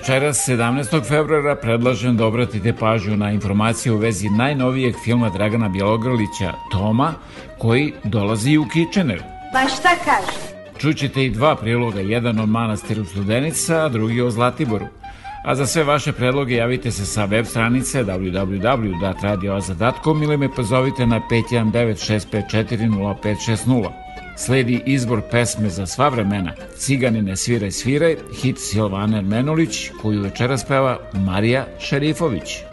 Večeras, 17. februara, predlažem da obratite pažnju na informacije u vezi najnovijeg filma Dragana Bjelogrlića, Toma, koji dolazi u Kitchener. Pa šta kaže? Čućete i dva priloga, jedan o manastiru Studenica, a drugi o Zlatiboru. A za sve vaše predloge javite se sa web stranice www.radioaza.com ili me pozovite na 519 654 0560. Sledi izbor pesme za sva vremena. Ciganine sviraj sviraj, hit Silvane Ermenulić, koju večera speva Marija Šerifović.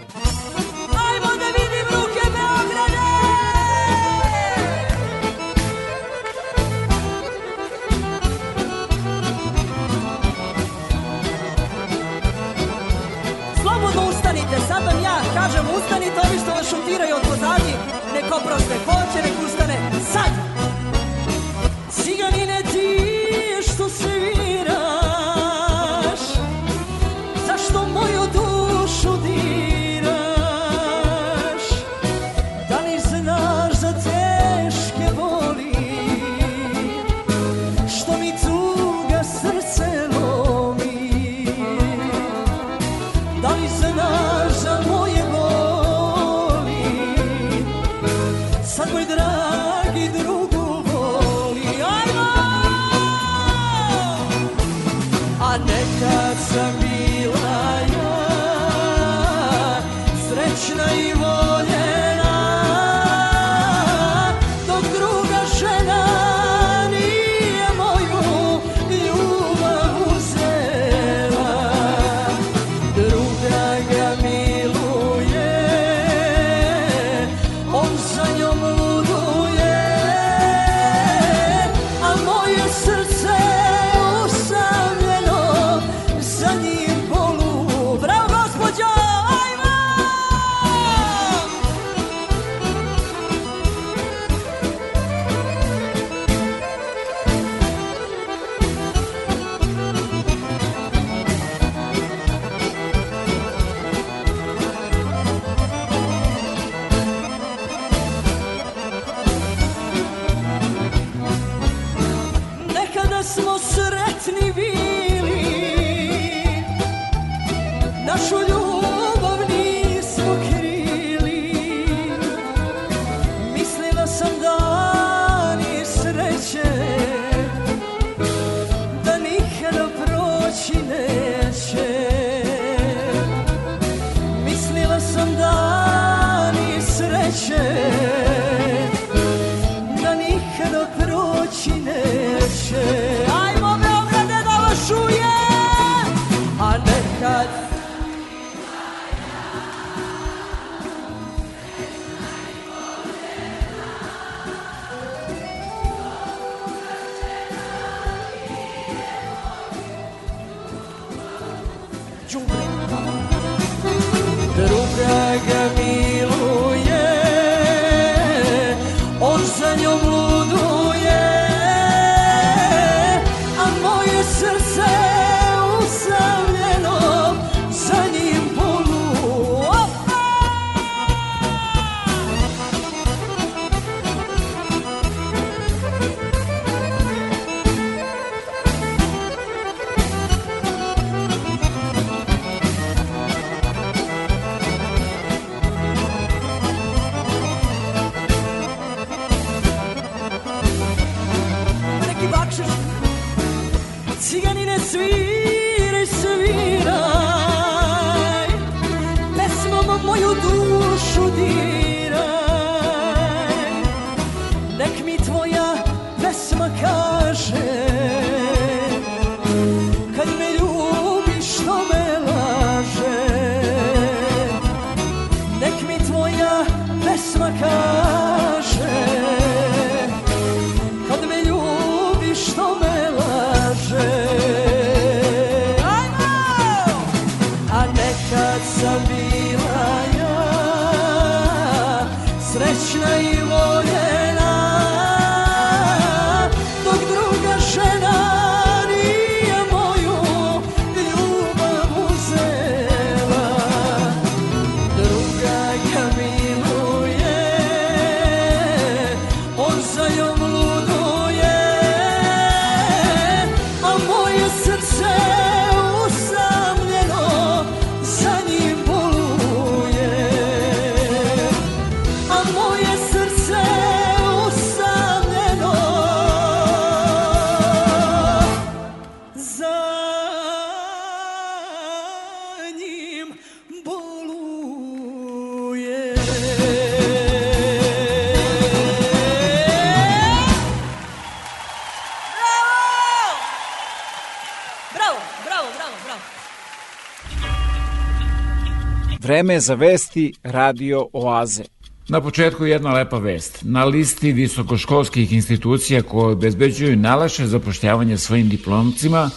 Vreme za vesti Radio Oaze. Na početku jedna lepa vest. Na listi visokoškolskih institucija koje obezbeđuju najlaše zapošljavanje svojim diplomcima,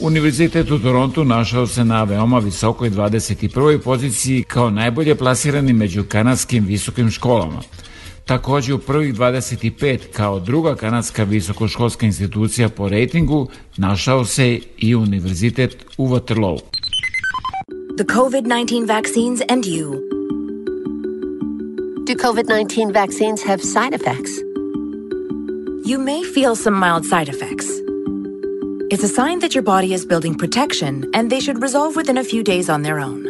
Univerzitet u Torontu našao se na veoma visokoj 21. poziciji kao najbolje plasirani među kanadskim visokim školama. Takođe u prvih 25 kao druga kanadska visokoškolska institucija po rejtingu našao se i Univerzitet u Waterloo. The COVID 19 vaccines, and you. Do COVID 19 vaccines have side effects? You may feel some mild side effects. It's a sign that your body is building protection and they should resolve within a few days on their own.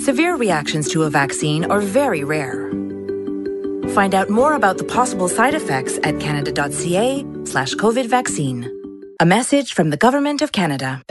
Severe reactions to a vaccine are very rare. Find out more about the possible side effects at canada.ca slash COVID vaccine. A message from the Government of Canada.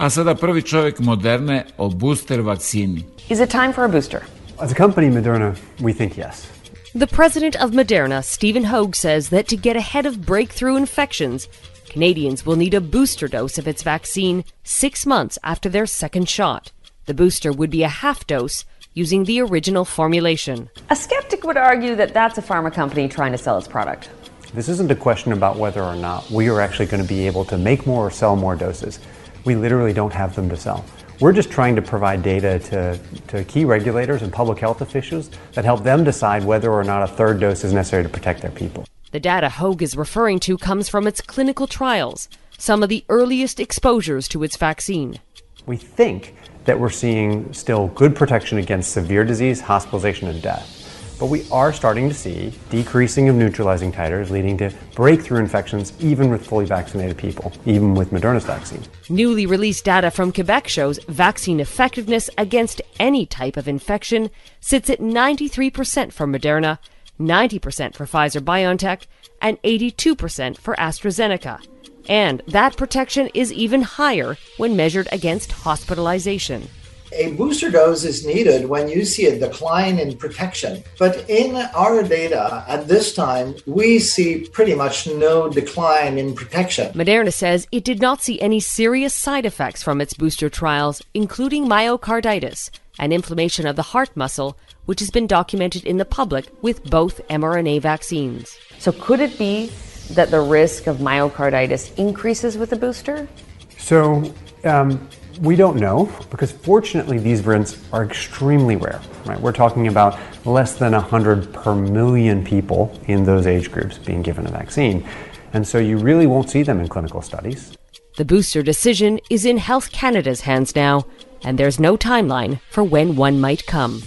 A sada prvi čovek moderne o booster vakcini. Is it time for a booster? As a company, Moderna, we think yes. The president of Moderna, Stephen Hogue, says that to get ahead of breakthrough infections, Canadians will need a booster dose of its vaccine six months after their second shot. The booster would be a half dose using the original formulation. A skeptic would argue that that's a pharma company trying to sell its product. This isn't a question about whether or not we are actually going to be able to make more or sell more doses. We literally don't have them to sell. We're just trying to provide data to, to key regulators and public health officials that help them decide whether or not a third dose is necessary to protect their people. The data Hogue is referring to comes from its clinical trials, some of the earliest exposures to its vaccine. We think that we're seeing still good protection against severe disease, hospitalization, and death. But we are starting to see decreasing of neutralizing titers leading to breakthrough infections even with fully vaccinated people, even with Moderna's vaccine. Newly released data from Quebec shows vaccine effectiveness against any type of infection sits at 93% for Moderna, 90% for Pfizer BioNTech, and 82% for AstraZeneca. And that protection is even higher when measured against hospitalization. A booster dose is needed when you see a decline in protection. But in our data at this time, we see pretty much no decline in protection. Moderna says it did not see any serious side effects from its booster trials, including myocarditis and inflammation of the heart muscle, which has been documented in the public with both mRNA vaccines. So, could it be that the risk of myocarditis increases with the booster? So, um, we don't know because fortunately these variants are extremely rare. Right? We're talking about less than 100 per million people in those age groups being given a vaccine. And so you really won't see them in clinical studies. The booster decision is in Health Canada's hands now, and there's no timeline for when one might come.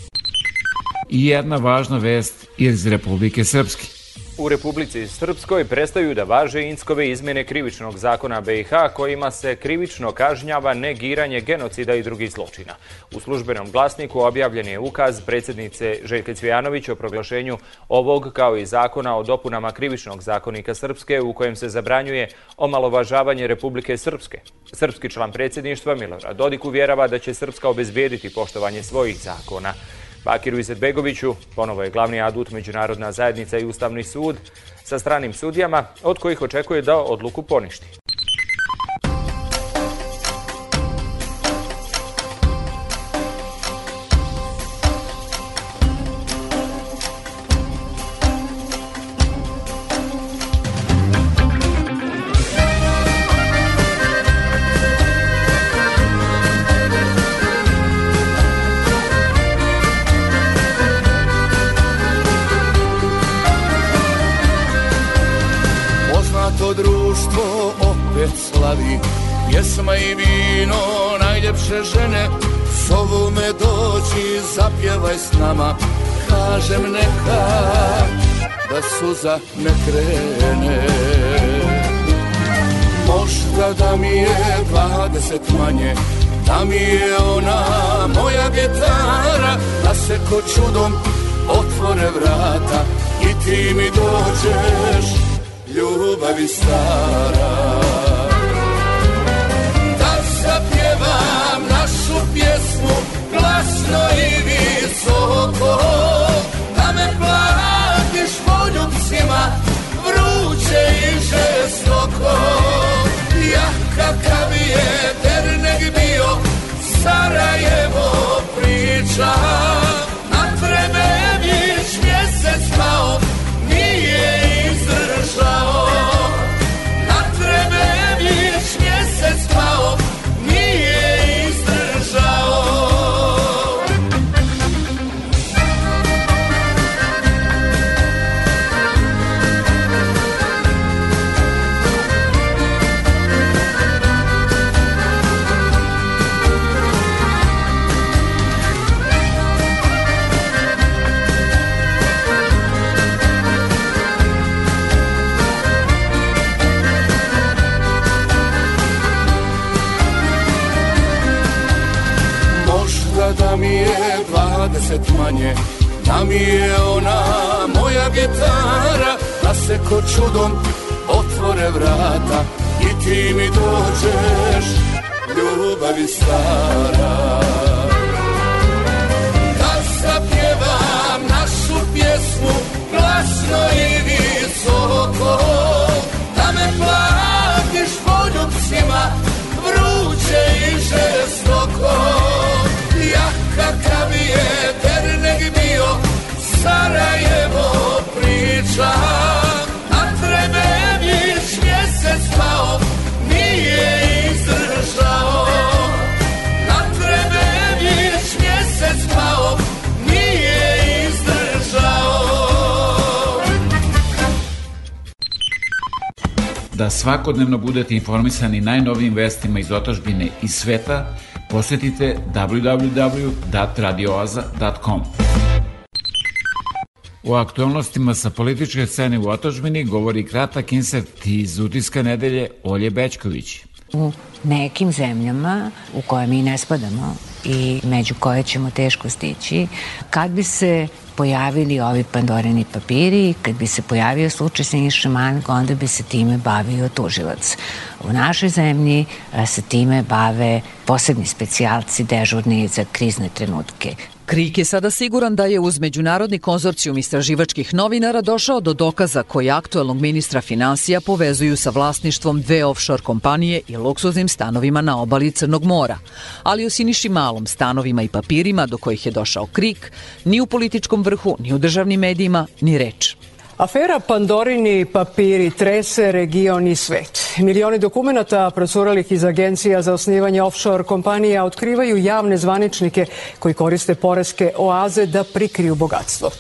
I jedna važna vest iz Republike Srpske. U Republici Srpskoj prestaju da važe Inskove izmene krivičnog zakona BiH kojima se krivično kažnjava negiranje genocida i drugih zločina. U službenom glasniku objavljen je ukaz predsjednice Željke Cvijanović o proglašenju ovog kao i zakona o dopunama krivičnog zakonika Srpske u kojem se zabranjuje omalovažavanje Republike Srpske. Srpski član predsjedništva Milorad Dodik uvjerava da će Srpska obezbijediti poštovanje svojih zakona. Bakiru Izetbegoviću ponovo je glavni adut Međunarodna zajednica i Ustavni sud sa stranim sudijama, od kojih očekuje da odluku poništi. Suza ne krene. Možda da mi je dvadeset manje Da mi je ona moja gitara Da se ko čudom otvore vrata I ti mi dođeš ljubavi stara. Da zapjevam našu pjesmu glasno i visoko vruće i žestoko Ja kakav je dernek bio Sarajevo priča manje Da mi je ona moja gitara Da se ko čudom otvore vrata I ti mi dođeš ljubavi stara. Da zapjevam našu pjesmu glasno i visoko Da me platiš poljubcima vruće i žestoko Sarajevo priča trebe viš mjesec pao Nije izdržao trebe viš mjesec pao Nije izdržao Da svakodnevno budete informisani najnovijim vestima iz otačbine i sveta, posjetite www.radioaza.com. U aktualnostima sa političke scene u otačbini govori kratak insert iz utiska nedelje Olje Bečković. u nekim zemljama u koje mi ne spadamo i među koje ćemo teško stići, kad bi se pojavili ovi pandoreni papiri, kad bi se pojavio slučaj Siniša Manog, onda bi se time bavio tužilac. U našoj zemlji se time bave posebni specijalci dežurni za krizne trenutke. Krik je sada siguran da je uz Međunarodni konzorcijum istraživačkih novinara došao do dokaza koji aktuelnog ministra financija povezuju sa vlasništvom dve offshore kompanije i luksuznim stanovima na obali Crnog mora. Ali o Siniši Malom stanovima i papirima do kojih je došao Krik, ni u političkom vrhu, ni u državnim medijima, ni reč. Afera Pandorini papiri trese region i svet. Milioni dokumenta procuralih iz agencija za osnivanje offshore kompanija otkrivaju javne zvaničnike koji koriste poreske oaze da prikriju bogatstvo.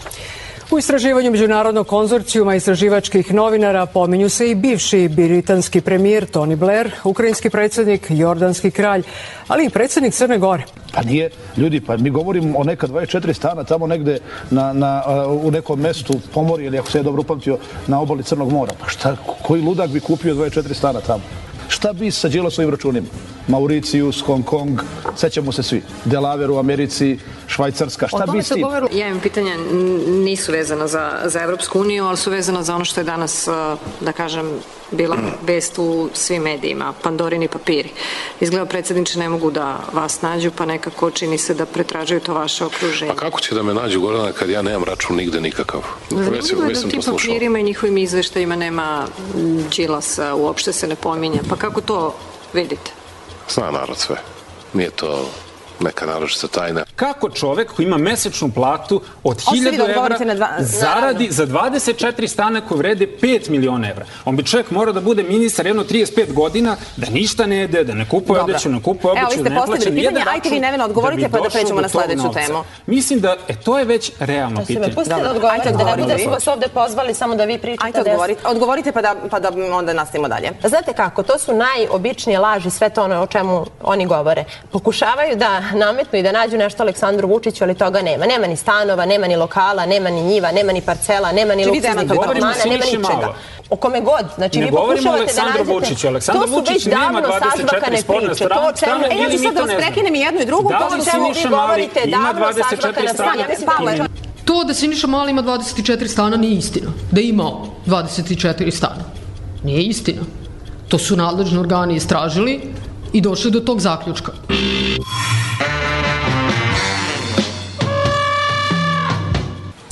U istraživanju Međunarodnog konzorcijuma istraživačkih novinara pominju se i bivši britanski premijer Tony Blair, ukrajinski predsednik, jordanski kralj, ali i predsednik Crne Gore. Pa nije, ljudi, pa mi govorimo o neka 24 stana tamo negde na, na, u nekom mestu Pomorje ili ako se je dobro upamtio na obali Crnog mora. Pa šta, koji ludak bi kupio 24 stana tamo? Šta bi sa Đilasovim računima? Mauricijus, Hong Kong, sećamo se svi. Delaware u Americi, Švajcarska, šta bi s tim? Ja imam pitanja, nisu vezana za, za Evropsku uniju, ali su vezana za ono što je danas, da kažem, bila vest u svim medijima, Pandorini papiri. Izgleda predsjedniče ne mogu da vas nađu, pa nekako čini se da pretražuju to vaše okruženje. Pa kako će da me nađu, Gordana, kad ja nemam račun nigde nikakav? Zanimljivo je da tim papirima i njihovim izveštajima nema Đilasa, uopšte se ne pominje. Pa kako to vidite? Zna narod sve. Nije to neka naročita tajna. Kako čovek koji ima mesečnu platu od 1000 evra dva... zaradi za 24 stana koje vrede 5 miliona evra? On bi čovjek morao da bude ministar jedno 35 godina, da ništa ne jede, da ne kupuje odeću, ne kupuje obuću, ne plaća nijedan račun. Ajte vi Nevena, odgovorite pa da pređemo na sledeću temu. Mislim da, e, to je već realno pitanje. Pustite da odgovorite, da ne bude su vas ovde pozvali samo da vi pričate. Ajte, odgovorite, odgovorite pa da, pa da onda nastavimo dalje. Znate kako, to su najobičnije laži, sve to ono o čemu oni govore. Pokušavaju da nametnu i da nađu nešto Aleksandru Vučiću, ali toga nema. Nema ni stanova, nema ni lokala, nema ni njiva, nema ni parcela, nema ni luksuznih apartmana, nema ničega. O kome god. Znači, ne vi pokušavate da nađete... Vučiću. Aleksandar to su već davno priče. To o čemu... E, ja ću sad da vas prekinem i jednu i drugu, da to o čemu vi govorite davno sažvakana strana. Pavle, To da Siniša Mali ima 24 stana nije istina. Da ima 24 stana. Nije istina. To su nadležni organi istražili i došli do tog zaključka.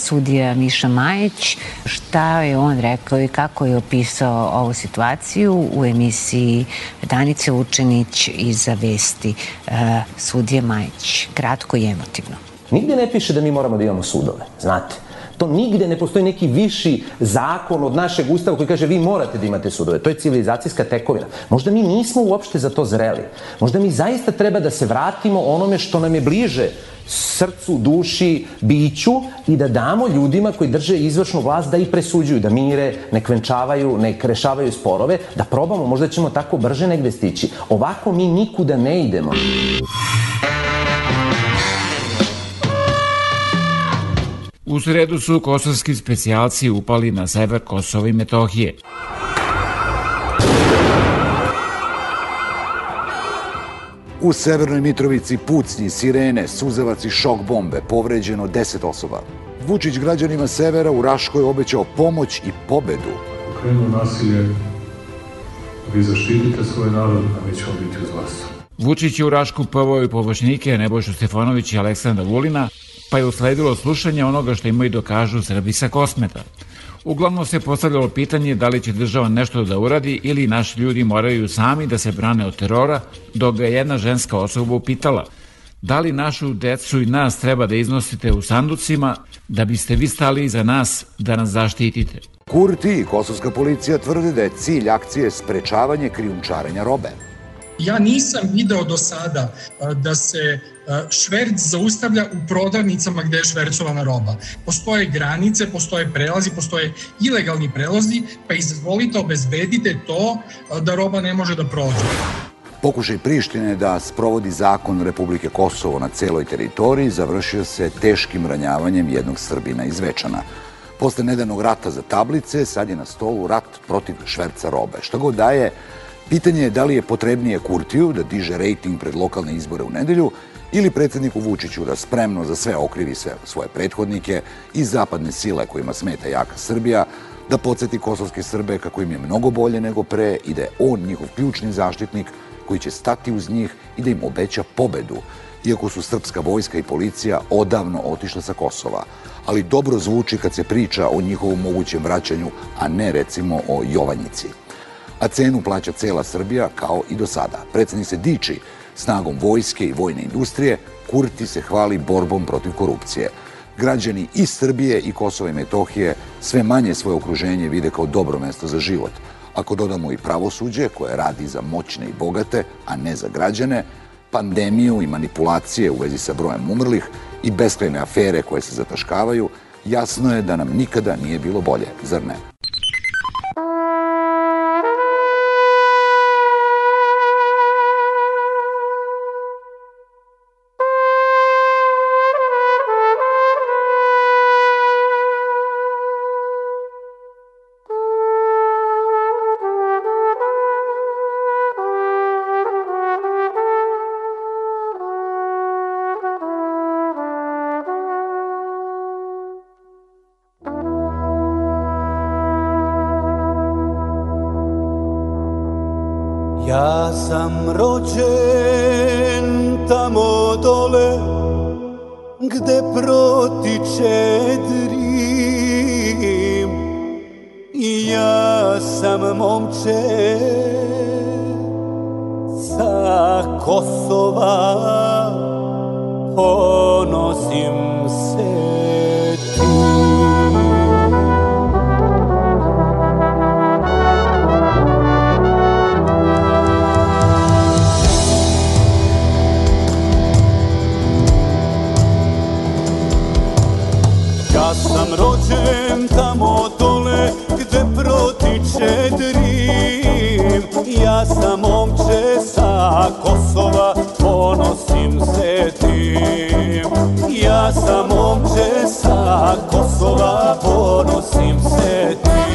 Sudija Miša Majić, šta je on rekao i kako je opisao ovu situaciju u emisiji Danice Učenić iza vesti uh, sudije Majić. Kratko i emotivno. Nigde ne piše da mi moramo da imamo sudove, znate. To nigde ne postoji neki viši zakon od našeg ustava koji kaže vi morate da imate sudove. To je civilizacijska tekovina. Možda mi nismo uopšte za to zreli. Možda mi zaista treba da se vratimo onome što nam je bliže srcu, duši, biću i da damo ljudima koji drže izvršnu vlast da ih presuđuju, da mire, ne kvenčavaju, ne krešavaju sporove, da probamo, možda ćemo tako brže negde stići. Ovako mi nikuda ne idemo. U sredu su kosovski specijalci upali na sever Kosova i Metohije. U Severnoj Mitrovici pucnji, sirene, suzavac i šok bombe, povređeno 10 osoba. Vučić građanima severa u Raškoj obećao pomoć i pobedu. Krenu nasilje, vi zaštitite svoj narod, a mi ćemo biti uz vas. Vučić je u Rašku povao i pomoćnike Nebojšu Stefanović i Aleksandra Vulina, pa je usledilo slušanje onoga što imaju dokažu Srbi sa kosmeta. Uglavnom se postavljalo pitanje da li će država nešto da uradi ili naši ljudi moraju sami da se brane od terora, dok ga jedna ženska osoba upitala da li našu decu i nas treba da iznosite u sanducima da biste vi stali iza nas da nas zaštitite. Kurti i kosovska policija tvrde da je cilj akcije sprečavanje krijumčarenja robe. Ja nisam video do sada da se šverc zaustavlja u prodavnicama gde je švercovana roba. Postoje granice, postoje prelazi, postoje ilegalni prelazi, pa izvolite, obezbedite to da roba ne može da prođe. Pokušaj Prištine da sprovodi zakon Republike Kosovo na celoj teritoriji završio se teškim ranjavanjem jednog Srbina iz Večana. Posle nedanog rata za tablice, sad je na stolu rat protiv šverca robe. Šta god daje, pitanje je da li je potrebnije Kurtiju da diže rejting pred lokalne izbore u nedelju ili predsedniku Vučiću da spremno za sve okrivi sve svoje prethodnike i zapadne sile kojima smeta jaka Srbija, da podsjeti kosovske Srbe kako im je mnogo bolje nego pre i da je on njihov ključni zaštitnik koji će stati uz njih i da im obeća pobedu, iako su srpska vojska i policija odavno otišle sa Kosova. Ali dobro zvuči kad se priča o njihovom mogućem vraćanju, a ne recimo o Jovanjici. A cenu plaća cela Srbija kao i do sada. Predsednik se diči snagom vojske i vojne industrije, Kurti se hvali borbom protiv korupcije. Građani i Srbije i Kosova i Metohije sve manje svoje okruženje vide kao dobro mesto za život. Ako dodamo i pravosuđe koje radi za moćne i bogate, a ne za građane, pandemiju i manipulacije u vezi sa brojem umrlih i beskrajne afere koje se zataškavaju, jasno je da nam nikada nije bilo bolje, zar ne? Ja sam rođen tamo dole gde protiče Drim. I ja sam momče sa Kosova ponosim se rođen tamo dole gde protiče Drim Ja sam momče sa Kosova, ponosim se tim. Ja sam momče sa Kosova, ponosim se tim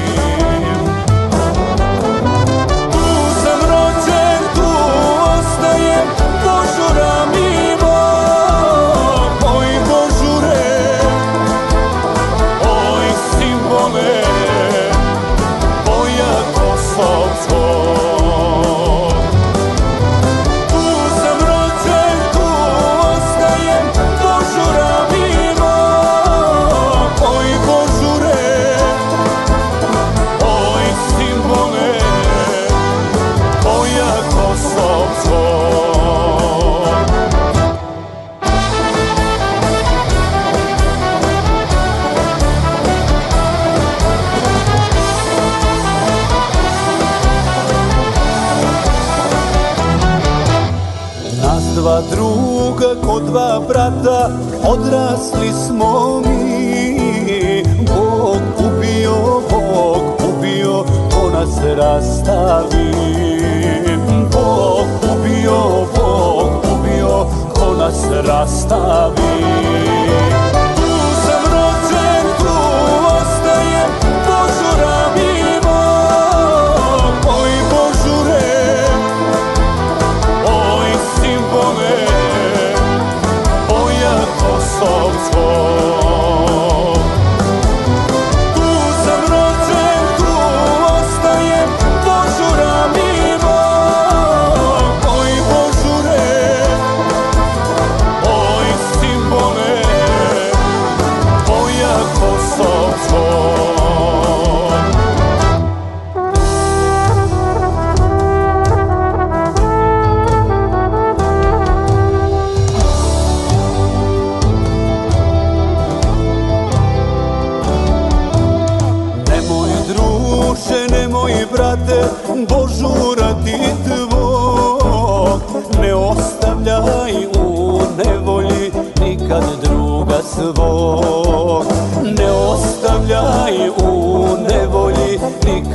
brata odrasli smo mi. Bog ubio, Bog ubio, ko nas rastavi. Bog ubio, Bog ubio, ko nas rastavi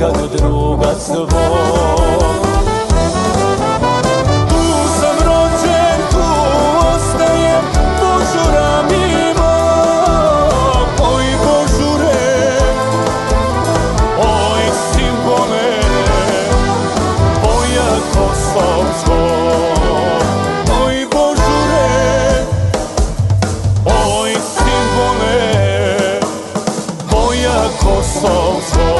nikad druga svog Tu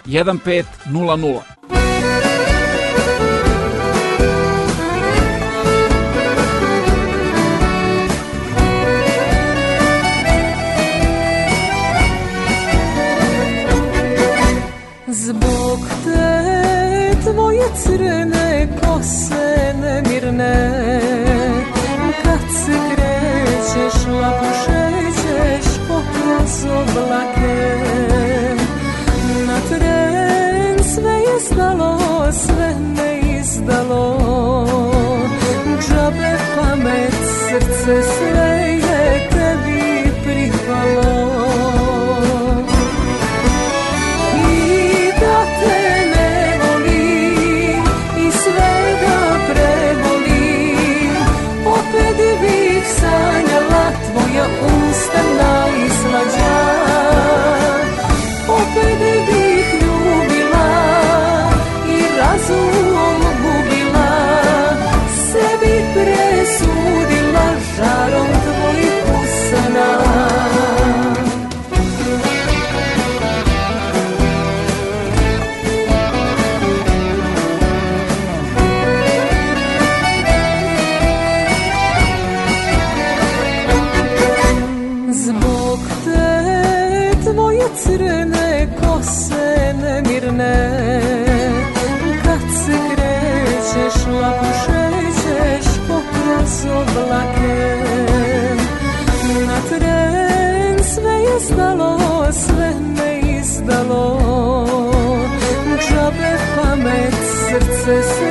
1500. Zbog te tvoje crne kose nemirne Kad se krećeš lapušećeš pokroz oblake stalo, sve me izdalo. Džabe pamet, srce sve srce sve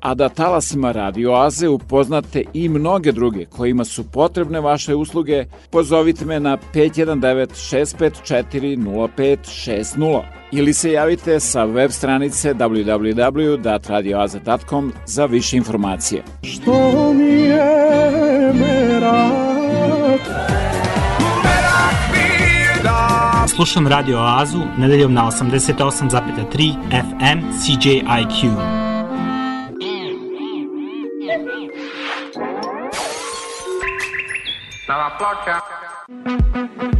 A da talasima Radio Aze upoznate i mnoge druge kojima su potrebne vaše usluge, pozovite me na 519-654-0560 ili se javite sa web stranice www.radioaze.com za više informacije. Što mi je merak Slušam Radio Oazu nedeljom na 88,3 FM CJIQ. Nova ploča.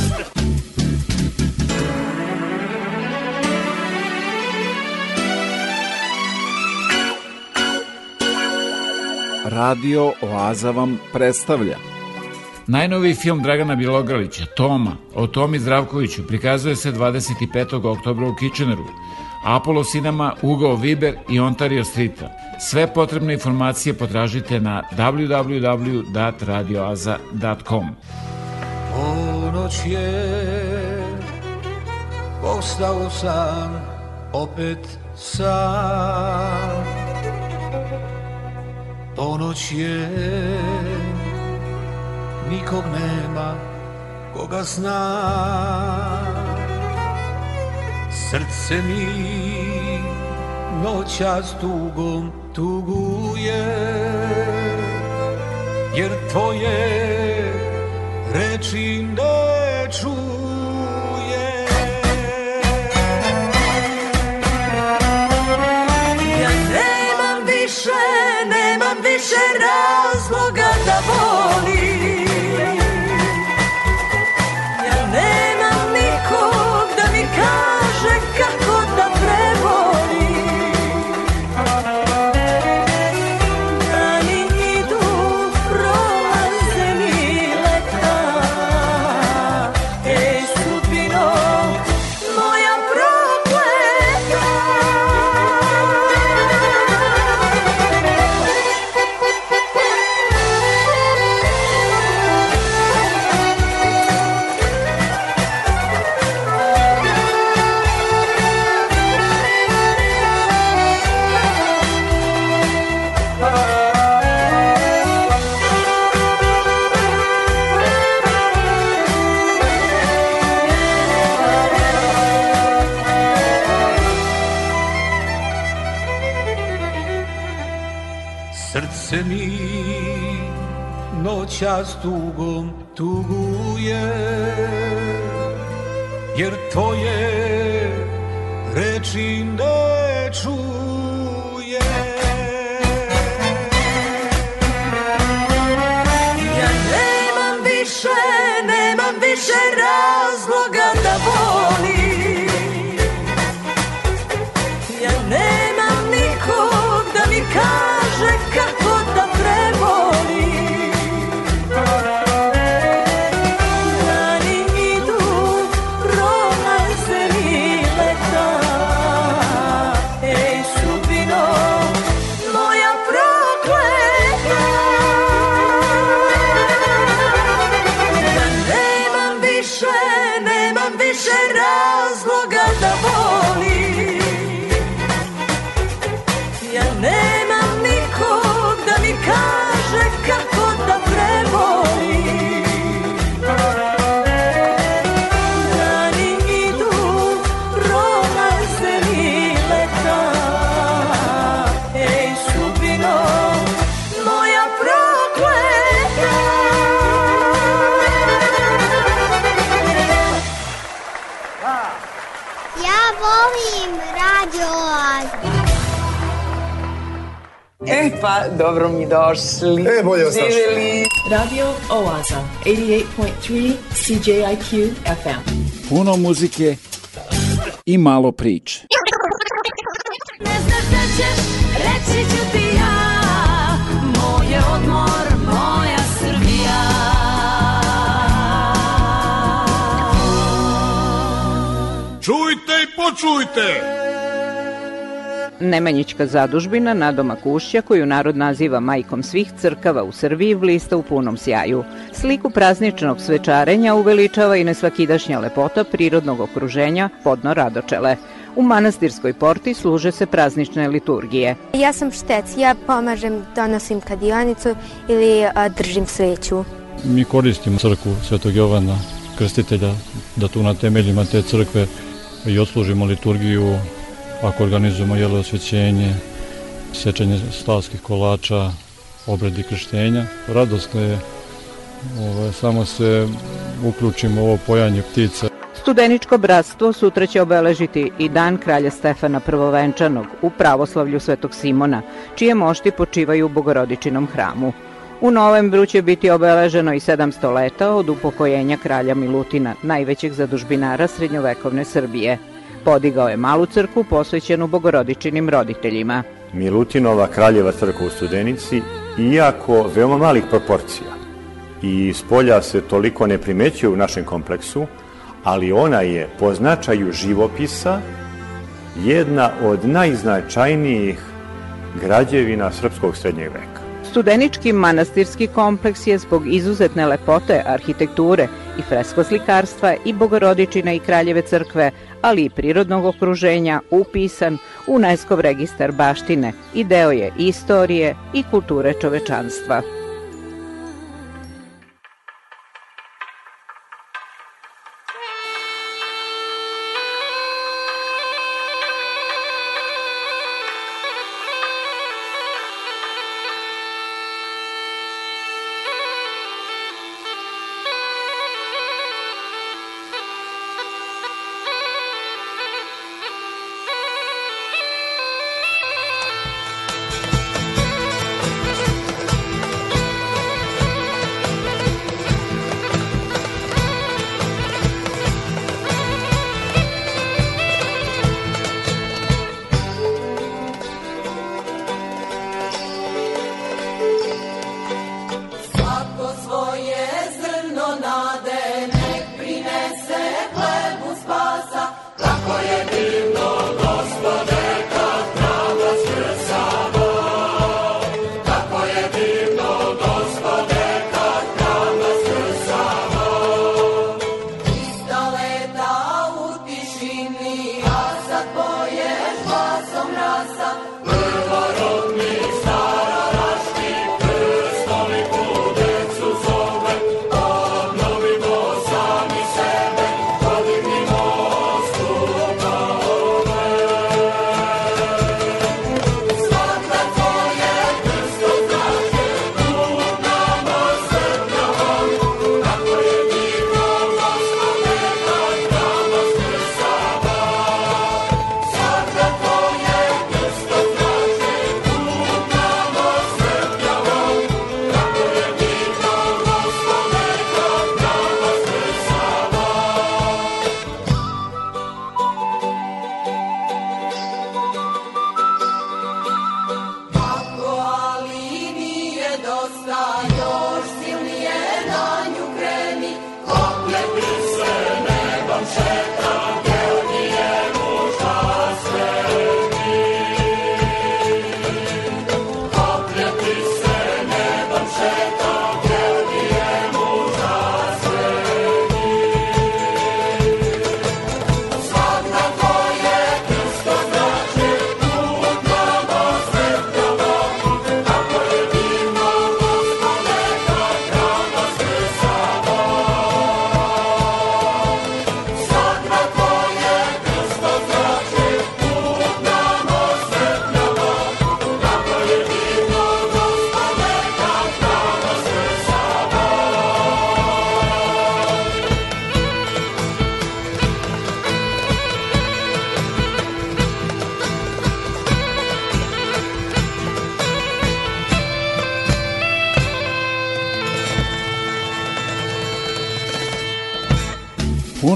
Radio Oaza vam predstavlja Najnoviji film Dragana Bjelogralića, Toma, o Tomi Zdravkoviću, prikazuje se 25. oktobra u Kitcheneru. Apollo Cinema, Ugo Viber i Ontario Streeta. Sve potrebne informacije potražite na www.radioaza.com. Ponoć je, ostao sam, opet sam. Ponoć je, nikog nema, koga zna. Srce mi noćas tugom tuguje, jer tvoje reči ne čuje. Srce mi noćas tugom tuguje Jer tvoje reči ne Pa, dobro mi došli. E, bolje vas našli. Radio Oaza, 88.3 CJIQ FM. Puno muzike i malo priče. Ne znaš da ćeš, reći ću ti ja Moj je odmor, moja Srbija Čujte i počujte! Nemanjićka zadužbina Nadoma Kušća, koju narod naziva majkom svih crkava u Srbiji, blista u punom sjaju. Sliku prazničnog svečarenja uveličava i nesvakidašnja lepota prirodnog okruženja podno Radočele. U manastirskoj porti služe se praznične liturgije. Ja sam štec, ja pomažem, donosim kadionicu ili a, držim sveću. Mi koristimo crkvu Svetog Jovana Krstitelja, da tu na temeljima te crkve i odslužimo liturgiju, ako organizujemo jelo osvećenje, sečenje stalskih kolača, obredi krštenja. Radosno je ovaj, samo se uključimo u ovo pojanje ptica. Studeničko bratstvo sutra će obeležiti i dan kralja Stefana Prvovenčanog u pravoslavlju Svetog Simona, čije mošti počivaju u Bogorodičinom hramu. U novembru će biti obeleženo i 700 leta od upokojenja kralja Milutina, najvećeg zadužbinara srednjovekovne Srbije. Podigao je malu crkvu posvećenu bogorodičinim roditeljima. Milutinova kraljeva crkva u Studenici, iako veoma malih proporcija i s polja se toliko ne primećuje u našem kompleksu, ali ona je po značaju živopisa jedna od najznačajnijih građevina srpskog srednjeg veka. Studenički manastirski kompleks je zbog izuzetne lepote arhitekture i freskoslikarstva i Bogorodičine i Kraljeve crkve, ali i prirodnog okruženja upisan u UNESCO registar baštine i deo je istorije i kulture čovečanstva.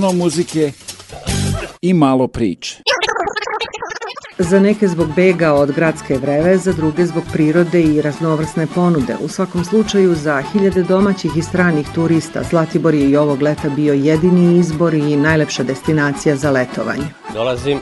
Puno muzike i malo priče. Za neke zbog bega od gradske vreve, za druge zbog prirode i raznovrsne ponude. U svakom slučaju, za hiljade domaćih i stranih turista, Zlatibor je i ovog leta bio jedini izbor i najlepša destinacija za letovanje. Dolazim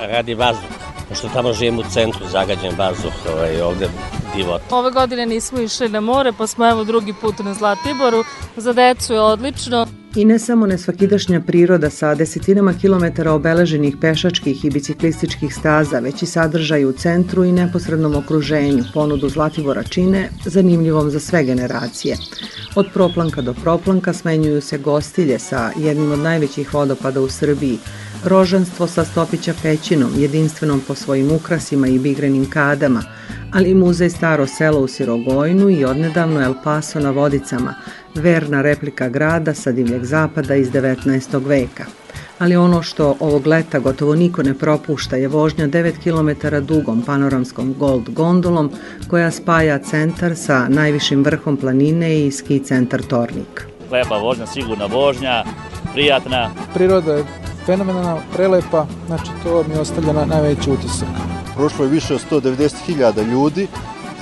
radi vazduha, pošto tamo živim u centru, zagađen vazduh, ovaj, ovde divot. Ove godine nismo išli na more, pa smo evo drugi put na Zlatiboru. Za decu je odlično. I ne samo nesvakidašnja priroda sa desetinama kilometara obeleženih pešačkih i biciklističkih staza, već i sadržaj u centru i neposrednom okruženju ponudu Zlatibora čine zanimljivom za sve generacije. Od proplanka do proplanka smenjuju se gostilje sa jednim od najvećih vodopada u Srbiji, rožanstvo sa stopića pećinom, jedinstvenom po svojim ukrasima i bigrenim kadama, ali i muzej Staro selo u Sirogojnu i odnedavno El Paso na Vodicama, verna replika grada sa divljeg zapada iz 19. veka. Ali ono što ovog leta gotovo niko ne propušta je vožnja 9 km dugom panoramskom Gold gondolom koja spaja centar sa najvišim vrhom planine i ski centar Tornik. Lepa vožnja, sigurna vožnja, prijatna. Priroda je fenomenalna, prelepa, znači to mi ostavlja na, najveći utisak. Prošlo je više od 190.000 ljudi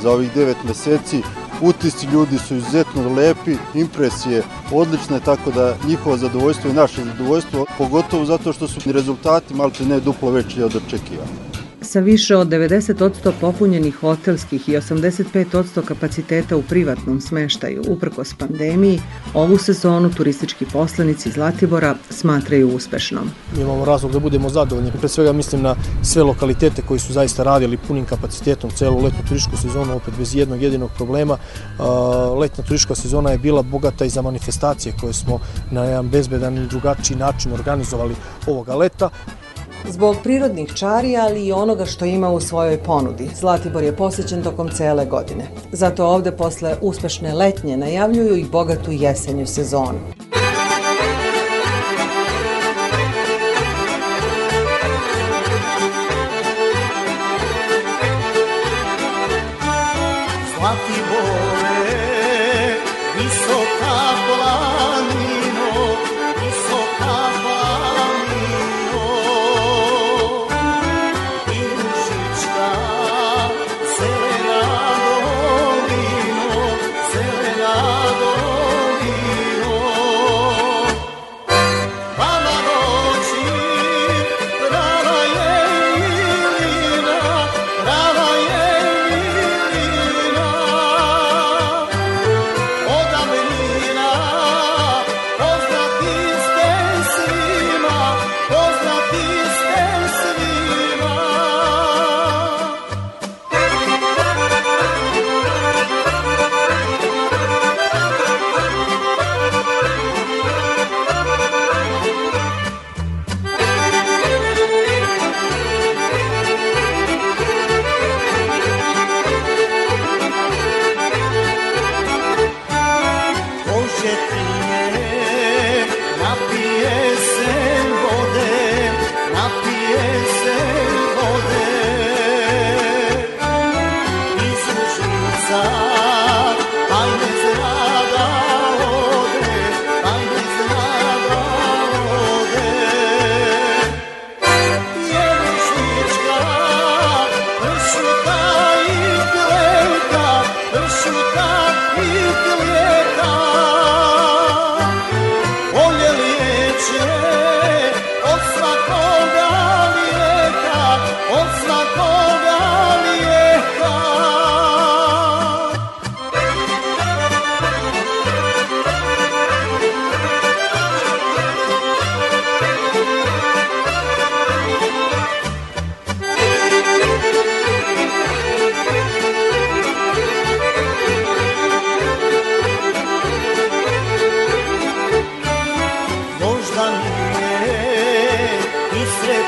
za ovih 9 meseci. Utisci ljudi su izuzetno lepi, impresije odlične, tako da njihovo zadovoljstvo i naše zadovoljstvo, pogotovo zato što su rezultati malte ne duplo veći od očekivanja. Sa više od 90% popunjenih hotelskih i 85% kapaciteta u privatnom smeštaju uprkos pandemiji, ovu sezonu turistički poslanici Zlatibora smatraju uspešnom. Imamo razlog da budemo zadovoljni. Pre svega mislim na sve lokalitete koji su zaista radili punim kapacitetom celu letnu turističku sezonu, opet bez jednog jedinog problema. Letna turistička sezona je bila bogata i za manifestacije koje smo na jedan bezbedan i drugačiji način organizovali ovoga leta. Zbog prirodnih čari, ali i onoga što ima u svojoj ponudi, Zlatibor je posećen tokom cele godine. Zato ovde posle uspešne letnje najavljuju i bogatu jesenju sezonu.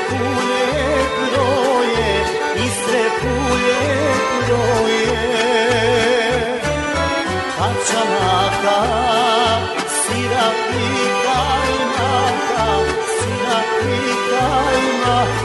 pulje kroje, iste pulje kroje. Kaçanaka, sirapli kaynaka, sirapli kaynaka.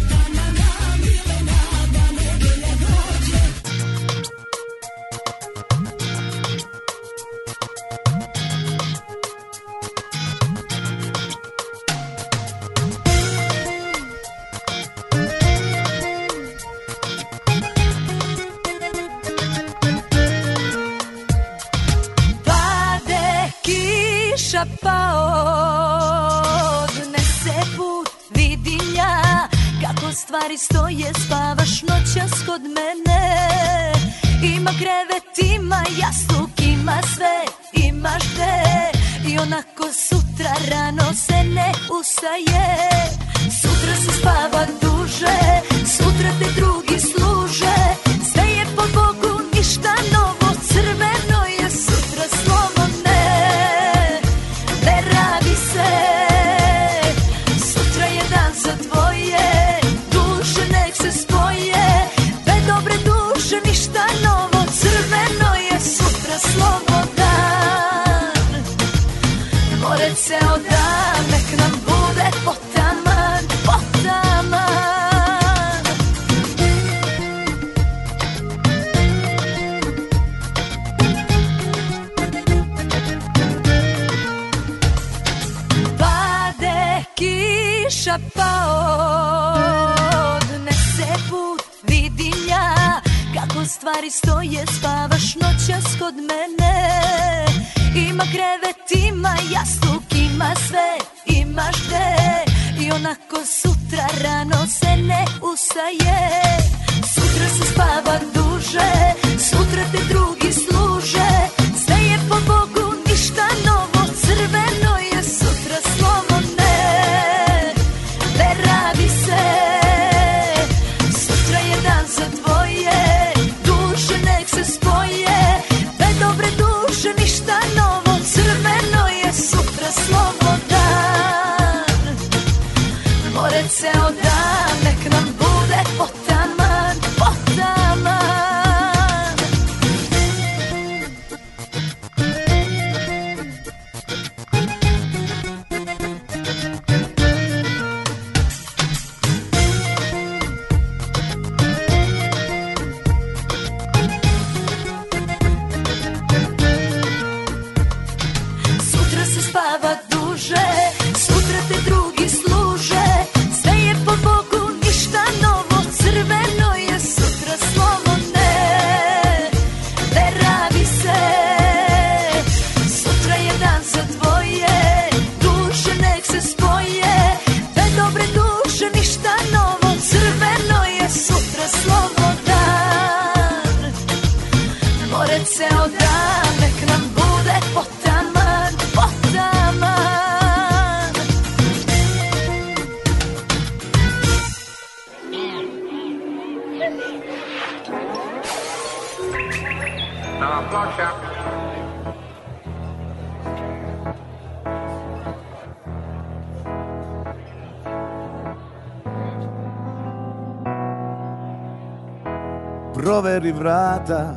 Vrata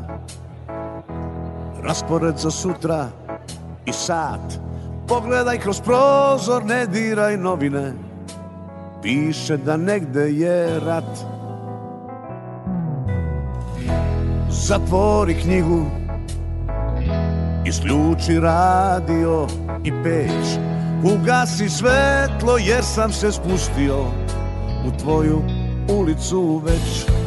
Raspored za sutra i sat. Pogledaj kroz prozor, ne diraj novine. Piše da negde je rat. Zatvori knjigu Isključi radio i peć. Ugasi svetlo jer sam se spustio U tvoju ulicu već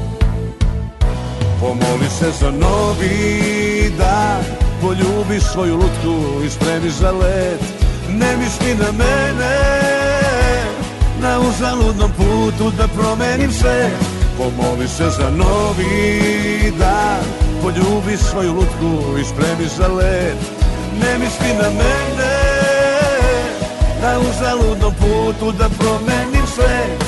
Pomoli se za novi dan. Poljubi svoju lutku i spremi za let. Ne misli na mene Na uzaludnom putu da promenim sve. Pomoli se za novi dan. Poljubi svoju lutku i spremi za let. Ne misli na mene Na uzaludnom putu da promenim sve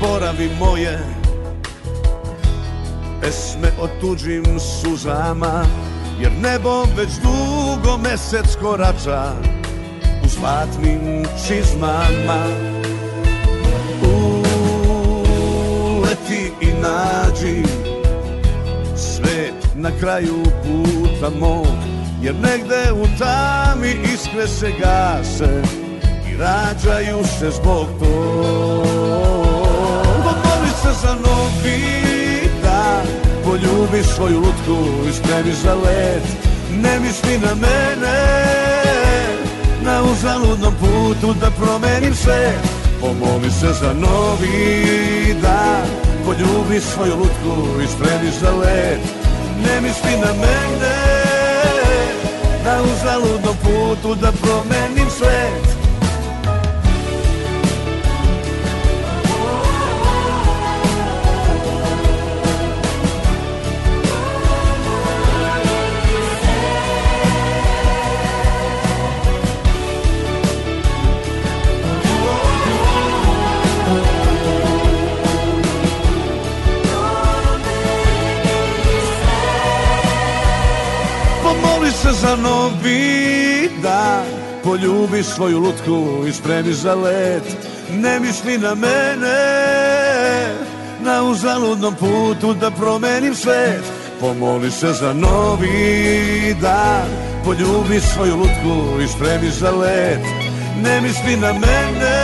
Zaboravi moje pesme o tuđim suzama Jer nebo već dugo mesec korača u zlatnim čizmama. Uleti i nađi svet na kraju puta mog Jer negde u tami iskre se gase i rađaju se zbog tog Odmori se za novi dan. Poljubi svoju lutku i spremi za let. Ne misli na mene Na uzaludnom putu da promenim sve. Pomoli se za novi dan. Poljubi svoju lutku i spremi za let. Ne misli na mene Na uzaludnom putu da promenim svet za novi dan Poljubi svoju lutku i spremi za let. Ne misli na mene Na uzaludnom putu da promenim svet. Pomoli se za novi dan. Poljubi svoju lutku i spremi za let. Ne misli na mene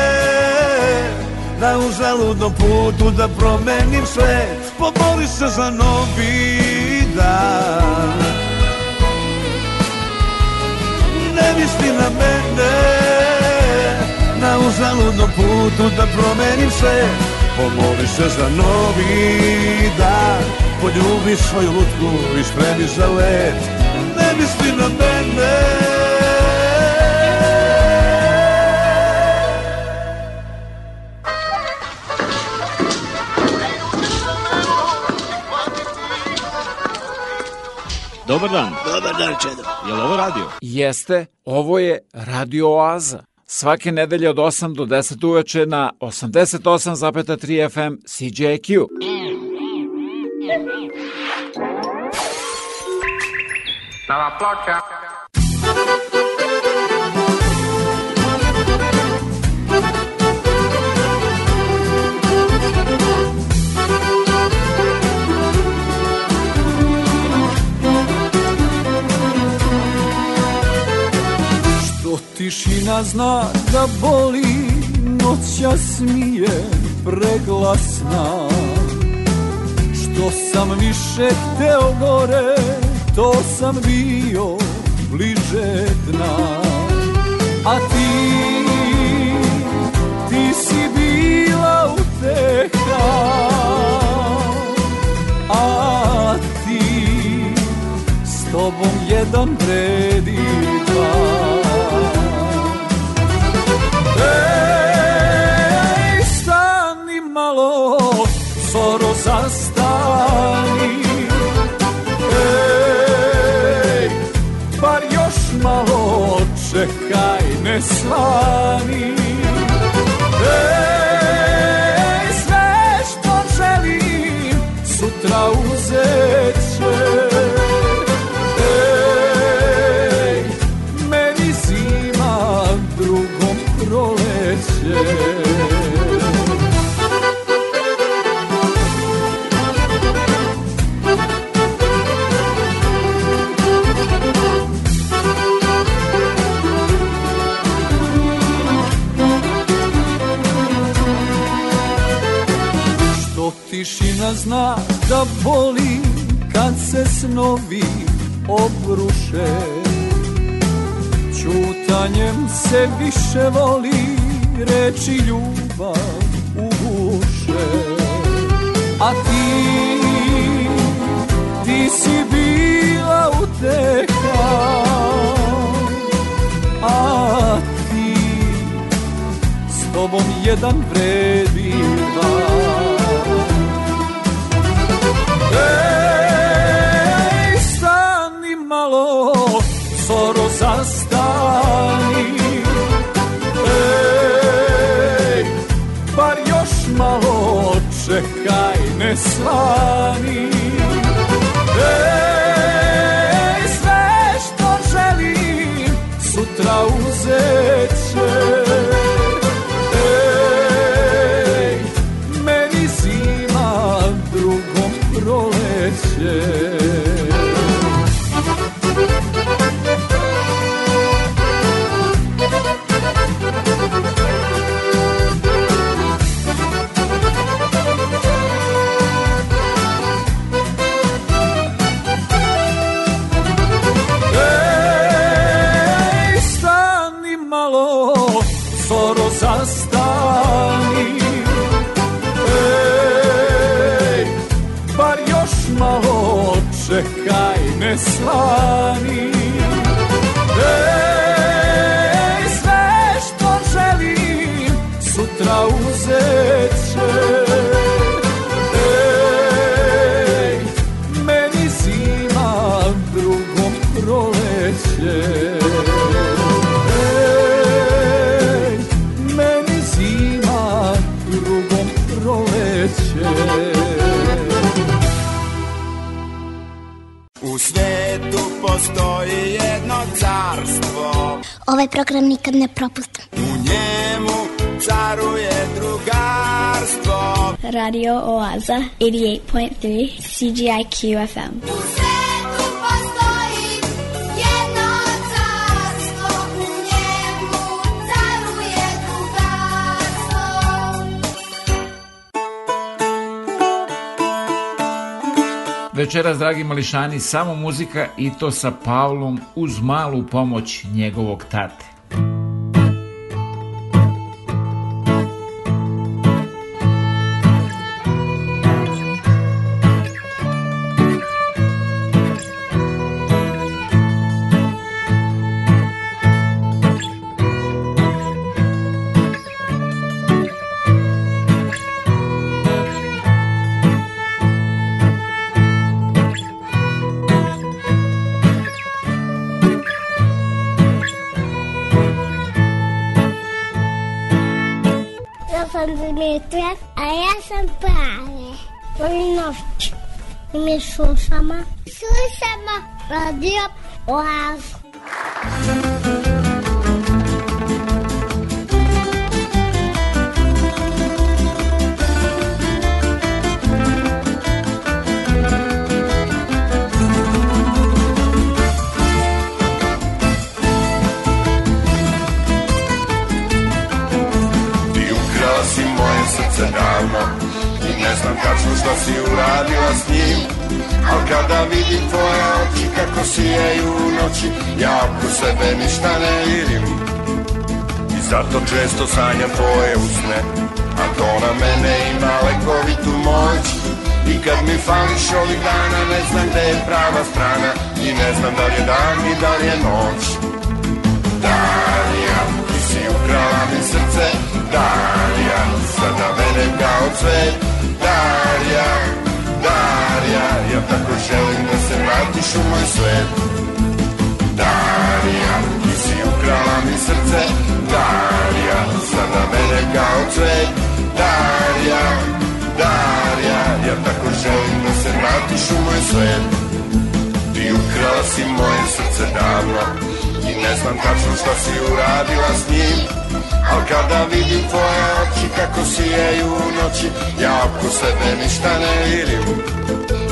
Na uzaludnom putu da promenim svet. Pomoli se za novi dan Uzaludnom putu da promenim sve Pomoli se za novi dan Poljubi svoju lutku i spremi za let Ne misli na mene Dobar dan. Dobar dan, Čedo. Je li ovo radio? Jeste, ovo je Radio Oaza. Svake nedelje od 8 do 10 uveče na 88,3 FM CJQ. Nova ploča. Tišina zna da boli, noća smije preglasna. Što sam više hteo gore, to sam bio bliže dna. A ti, ti si bila uteha, a ti s tobom jedan vredi dva. Čekaj, ne svani. Ej, sve što želim, sutra uzet će. Ej, meni zima, drugom proleće. Tišina zna da boli kad se snovi obruše. Ćutanjem se više voli reči ljubav uguše A ti, ti si bila uteha A ti s tobom jedan vredi dva Ej, stani malo, zoro zastani. Ej, bar još malo čekaj, ne svani Ovaj program nikad ne propustim. U njemu caruje drugarstvo Radio Oaza, 88.3 CGIQ FM. Večeras, dragi mališani, samo muzika i to sa Pavlom uz malu pomoć njegovog tate. ama, Sussama, Radio, Oas. Kada vidim tvoje oči kako sijaju u noći Ja oko sebe ništa ne vidim. I zato često sanjam tvoje usne A to na mene ima lekovitu moć. I kad mi fališ ovih dana ne znam gde je prava strana I ne znam da li je dan i da li je noć. Darija, ti si ukrala mi srce Darija, sada mene kao cvet. Darija, Darija, ja tako želim da se vratiš u moj svet. Darija, ti si ukrala mi srce. Darija, sada mene kao cvet. Darija, Darija, ja tako želim da se vratiš u moj svet. Ti ukrala si moje srce davno I ne znam tačno šta si uradila s njim Al kada vidim tvoje oči kako sijaju u noći Ja oko sebe ništa ne vidim.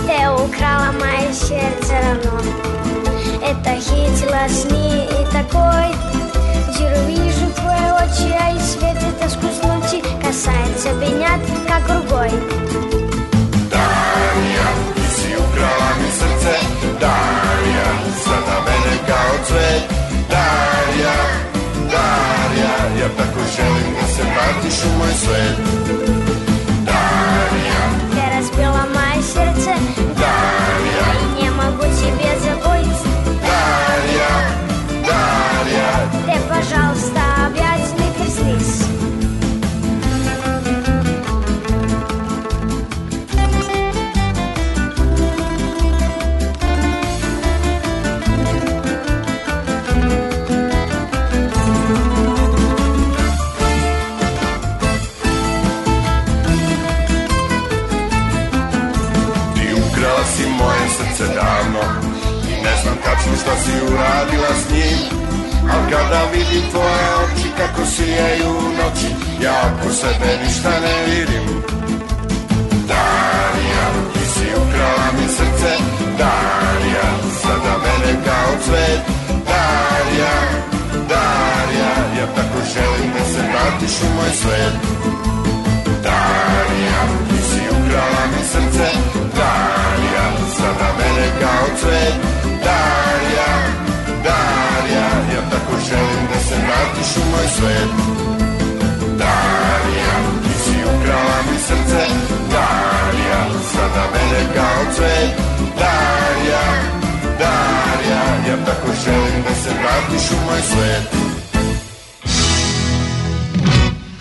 Te украла мое сердце равно Это хитила сны и такой Диру вижу твои очи, а и свет это сквозь ночи Касается меня, как рукой vratiš u si uradila s njim. Al kada vidim tvoje oči kako sijaju u noći Ja oko sebe ništa ne vidim. Darija, ti si ukrala mi srce. Darija, sada mene kao cvet. Darija, Darija, ja tako želim da se vratiš u moj svet. Darija, ti si ukrala mi srce. Darija, sada mene kao cvet želim da se vratiš u moj svet Darija, ti si ukrala mi srce Darija, sada mene kao cvet Darija, Darija vratiš u moj svet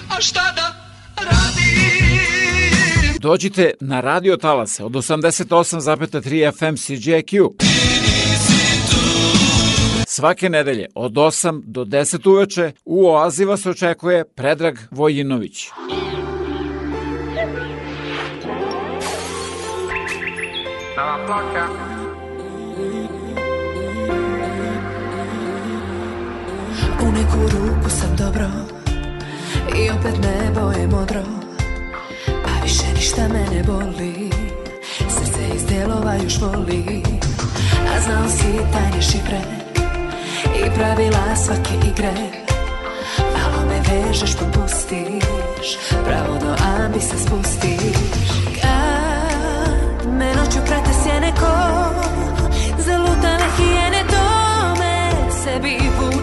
A šta da radim? Dođite na radio talase od 88,3 FM CJQ. Svake nedelje od 8 do 10 uveče u Oazi vas očekuje Predrag Vojinović. Nova. U neku ruku sam dobro I opet nebo je modro Pa više ništa me ne boli Srce iz delova još voli A znao si tajne šifre I pravila svake igre. Malo me vežeš pa pustiš Pravo do ambi se spustiš. Kad me noću prate sjene ko Zalutale hijene to me sebi vučeš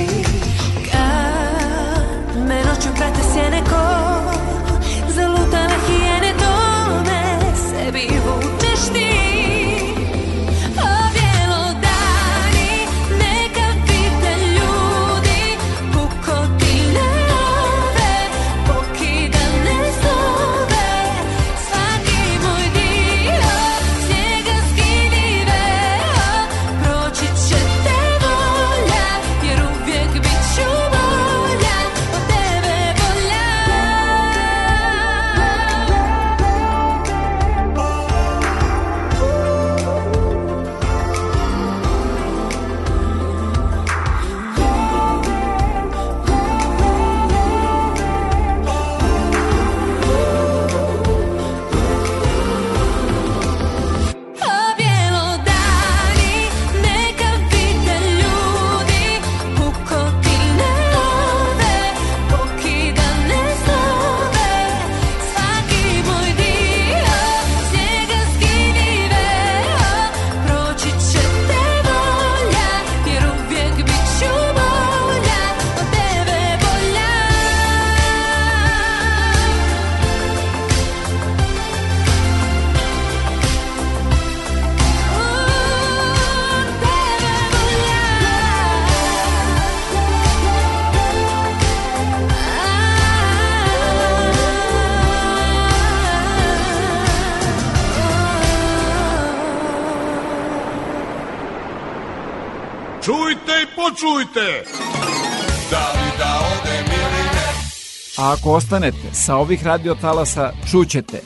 ako ostanete sa ovih radiotalasa, čućete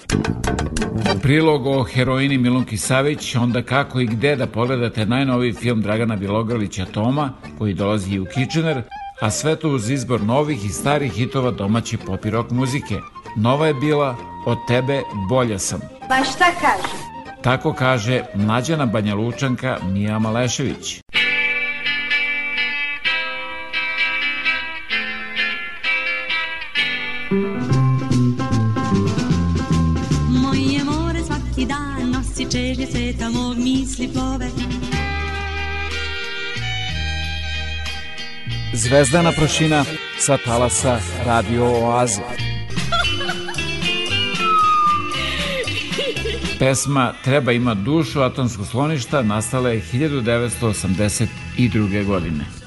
prilog o heroini Milunki Savić, onda kako i gde da pogledate najnoviji film Dragana Bilogrlića Toma, koji dolazi i u Kitchener, a sve to uz izbor novih i starih hitova domaće pop i rock muzike. Nova je bila Od tebe bolja sam. Pa šta kaže? Tako kaže mlađana Banja Lučanka Mija Malešević. Zvezdana prašina sa talasa Radio Oaze. Pesma Treba ima dušu atomskog sloništa nastala je 1982. godine.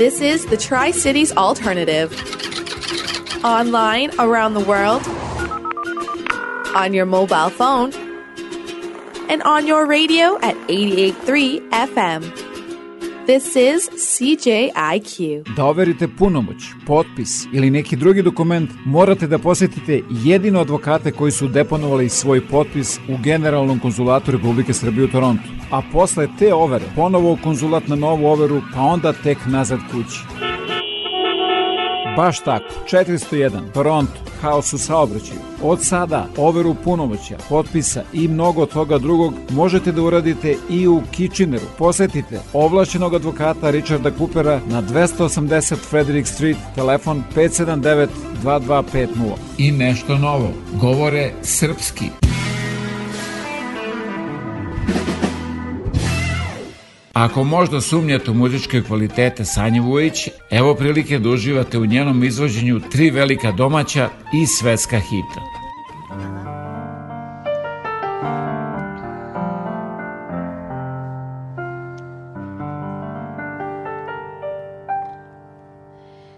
This is the Tri Cities Alternative. Online around the world, on your mobile phone, and on your radio at 883 FM. This is CJIQ. Da overite punomoć, potpis ili neki drugi dokument, morate da posetite jedino advokate koji su deponovali svoj potpis u Generalnom konzulatu Republike Srbije u Torontu. A posle te overe, ponovo u konzulat na novu overu, pa onda tek nazad kući. Baš tako, 401, Toronto, haos u saobraćaju. Od sada overu punomoća, potpisa i mnogo toga drugog možete da uradite i u Kitcheneru. Posetite ovlašćenog advokata Richarda Coopera na 280 Frederick Street, telefon 579 2250. I nešto novo, govore srpski. Ako možda sumnjate u muzičke kvalitete Sanje Vujić, evo prilike da uživate u njenom izvođenju tri velika domaća i svetska hita.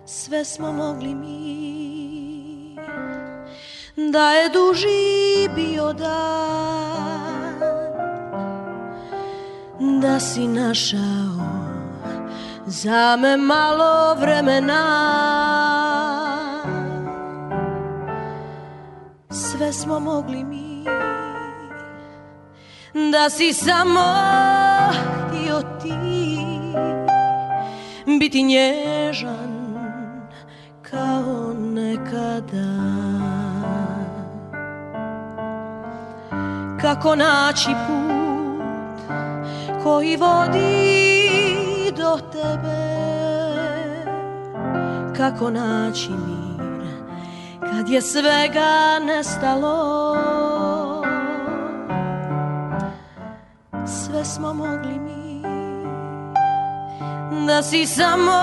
Sve smo mogli mi Da je duži bio dan Da si našao Za me malo vremena. Sve smo mogli mi Da si samo htio ti Biti nježan kao nekada. Kako naći put koji vodi do tebe. Kako naći mir kad je svega nestalo? Sve smo mogli mi Da si samo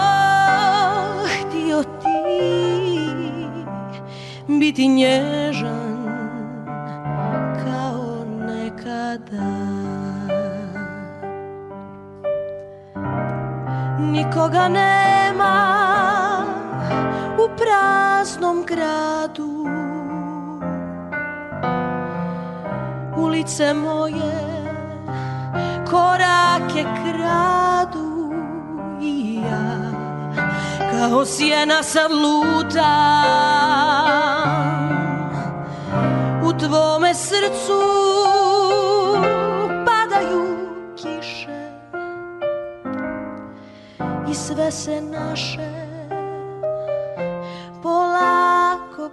htio ti biti nježan kao nekada Nikoga nema u praznom gradu. Ulice moje korake kradu i ja. Kao sjena sad lutam u tvome srcu i sve se naše polako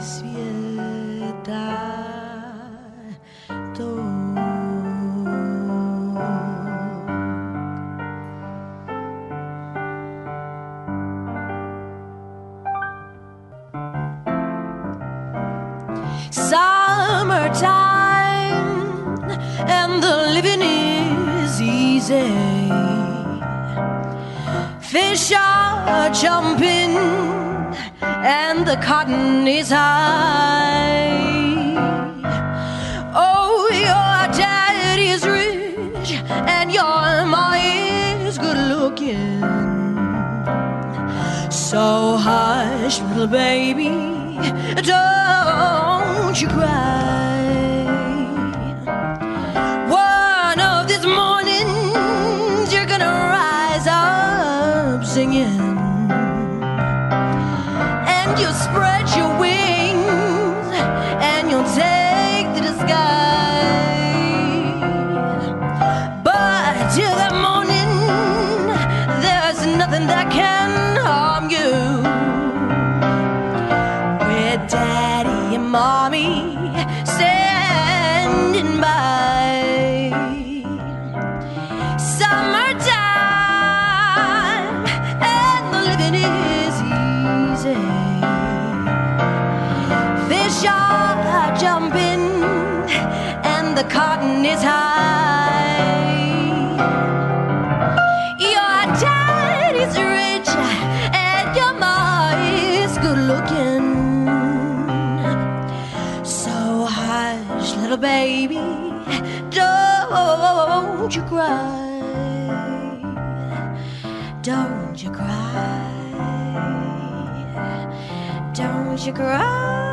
svijeta to summertime and the living is easy. Fish are jumping and the cotton is high. Oh, your daddy is rich and your ma is good looking. So hush, little baby, don't you cry. Fish are jumping and the cotton is high. Your daddy's rich and your ma is good looking. So hush, little baby, don't you cry. you grow.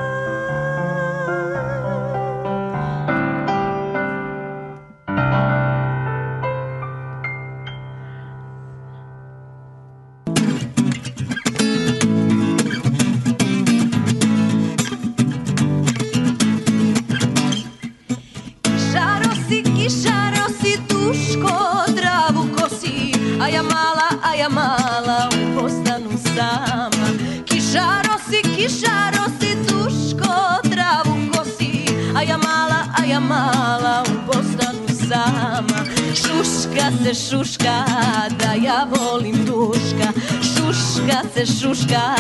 Se šuška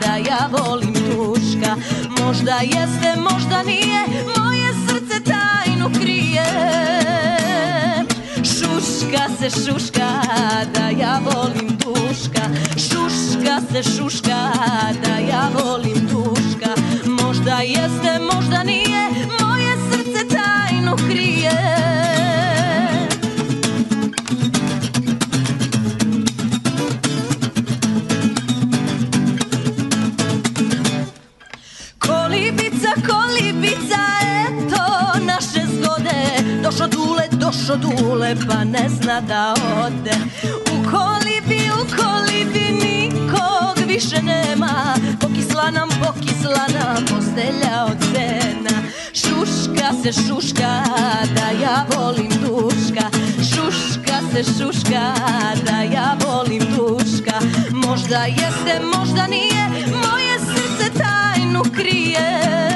da ja volim tuška Možda jeste, možda nije, moje srce tajnu krije. Šuška se šuška da ja volim tuška Šuška se šuška da ja volim tuška Možda jeste, možda dule, pa ne zna da ode. U kolibi, u kolibi nikog više nema. Pokisla nam, pokisla nam postelja od sena. Šuška se šuška da ja volim duška. Šuška se šuška da ja volim duška. Možda jeste, možda nije, moje srce tajnu krije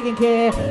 taken care.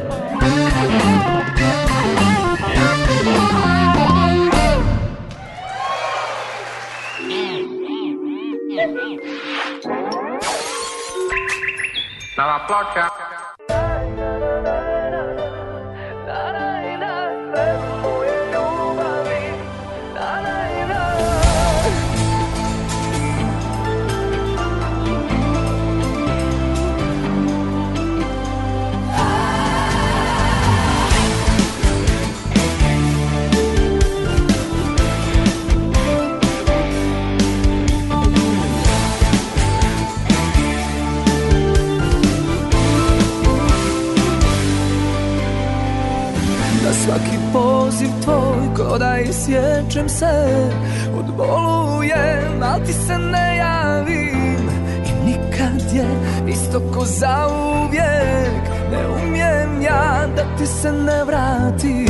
Ti se ne javim. I nikad je isto ko za uvijek Ne umijem ja da ti se ne vratim.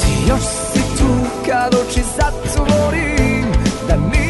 Ti još si tu kad oči zatvorim. Da nijednu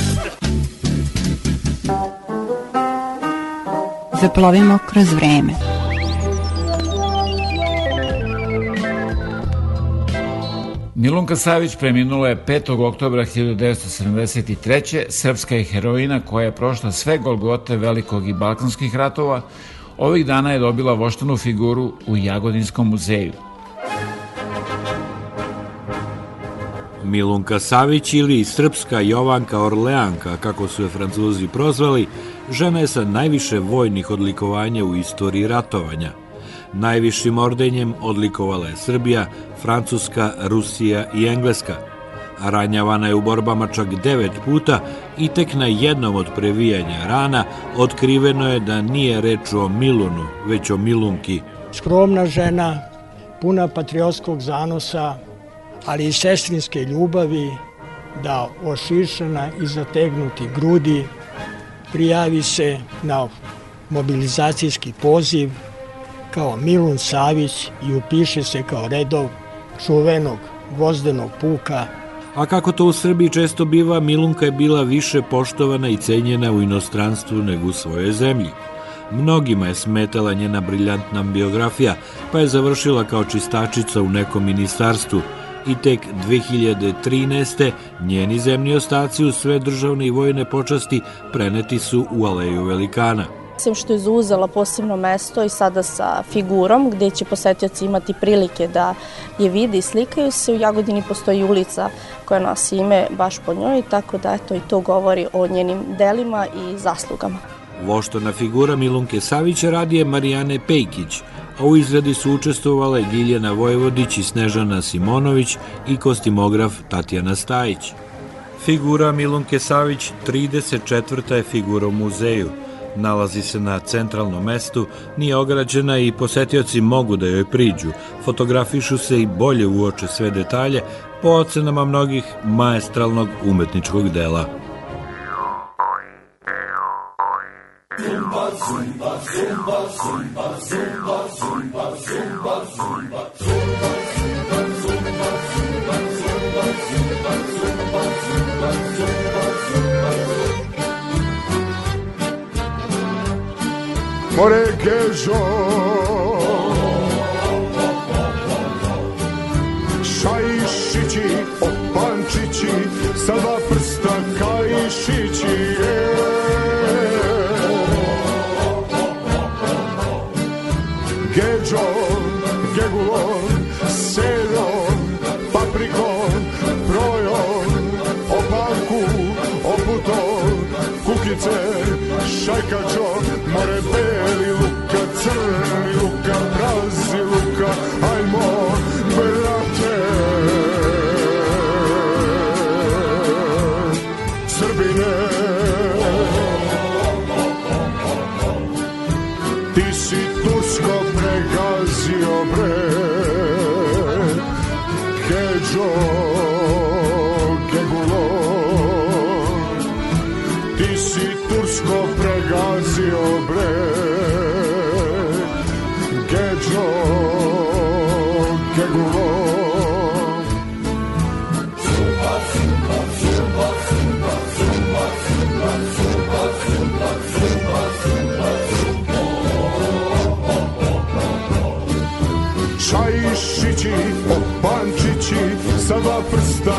Zaplovimo kroz vreme. Milunka Savić preminula je 5. oktobra 1973. Srpska je heroina koja je prošla sve golgote velikog i balkanskih ratova. Ovih dana je dobila voštanu figuru u Jagodinskom muzeju. Milunka Savić ili srpska Jovanka Orleanka, kako su je francuzi prozvali, žena je sa najviše vojnih odlikovanja u istoriji ratovanja. Najvišim ordenjem odlikovala je Srbija, Francuska, Rusija i Engleska. Ranjavana je u borbama čak devet puta i tek na jednom od previjanja rana otkriveno je da nije reč o Milunu, već o Milunki. Skromna žena, puna patriotskog zanosa, ali i sestrinske ljubavi, da ošišana i zategnuti grudi prijavi se na mobilizacijski poziv kao Milun Savić i upiše se kao redov čuvenog gvozdenog puka A kako to u Srbiji često biva, Milunka je bila više poštovana i cenjena u inostranstvu nego u svojoj zemlji. Mnogima je smetala njena briljantna biografija, pa je završila kao čistačica u nekom ministarstvu i tek 2013. njeni zemni ostaci u sve državne i vojne počasti preneti su u Aleju Velikana. Sem što je zauzela posebno mesto i sada sa figurom gde će posetioci imati prilike da je vide i slikaju se. U Jagodini postoji ulica koja nosi ime baš po njoj, tako da eto i to govori o njenim delima i zaslugama. Voštana figura Milunke Savića radi je Marijane Pejkić, a u izradi su učestvovale Giljana Vojvodić i Snežana Simonović i kostimograf Tatjana Stajić. Figura Milunke Savić 34. je figura u muzeju. Nalazi se na centralnom mestu, nije ograđena i posetioci mogu da joj priđu. Fotografišu se i bolje uoče sve detalje po ocenama mnogih maestralnog umetničkog dela. Zumba, zumba, zumba, zumba, zumba, zumba, zumba, zumba, Morequejo Šajšići, opančići, sa dva šajkačom, more beli luka, crni luka, prazi luka, ajmo,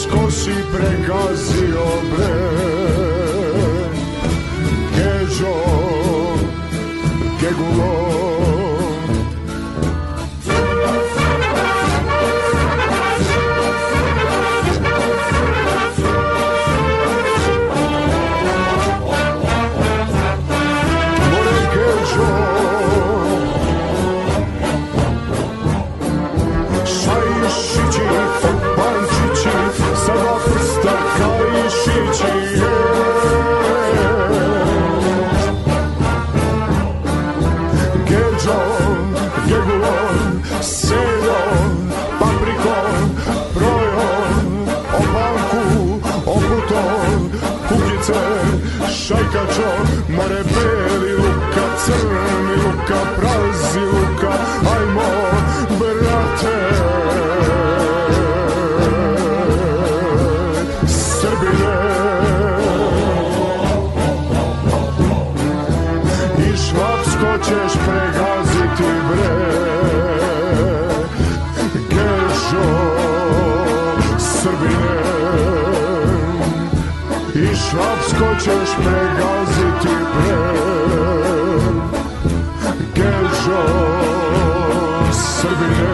Bratsko si pregazio bre Keđo Kegulo. Kukice, šajkačom, more beli luk, crni luka, prazi luka, ajmo, brate. Švapsko ćeš pregaziti bre, Gešo, Srbije.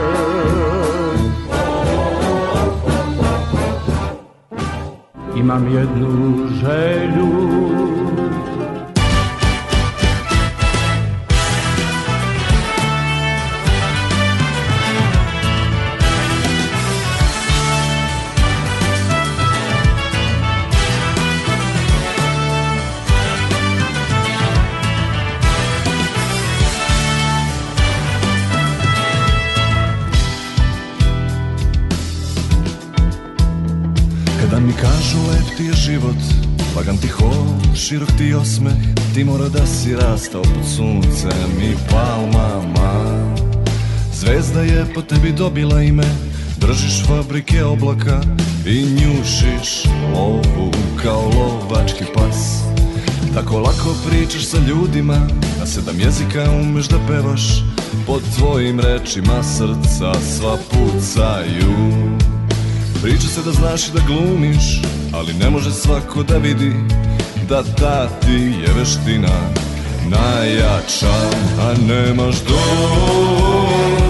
Imam jednu želju širok ti osmeh Ti mora da si rastao pod suncem i palmama. Zvezda je po tebi dobila ime Držiš fabrike oblaka I njušiš lovu kao lovački pas. Tako lako pričaš sa ljudima Na sedam jezika umeš da pevaš Pod tvojim rečima srca sva pucaju. Priča se da znaš i da glumiš, ali ne može svako da vidi da ta ti je veština najjača, a nemaš dom,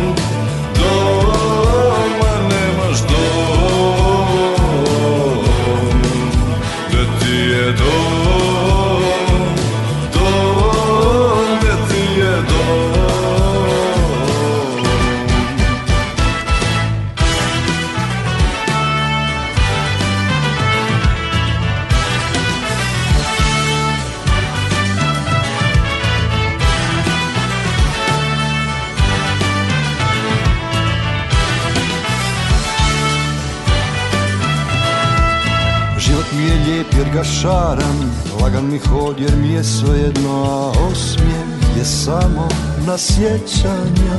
ga šaram Lagan mi hod jer mi je svejedno A osmijeh je samo na sjećanja.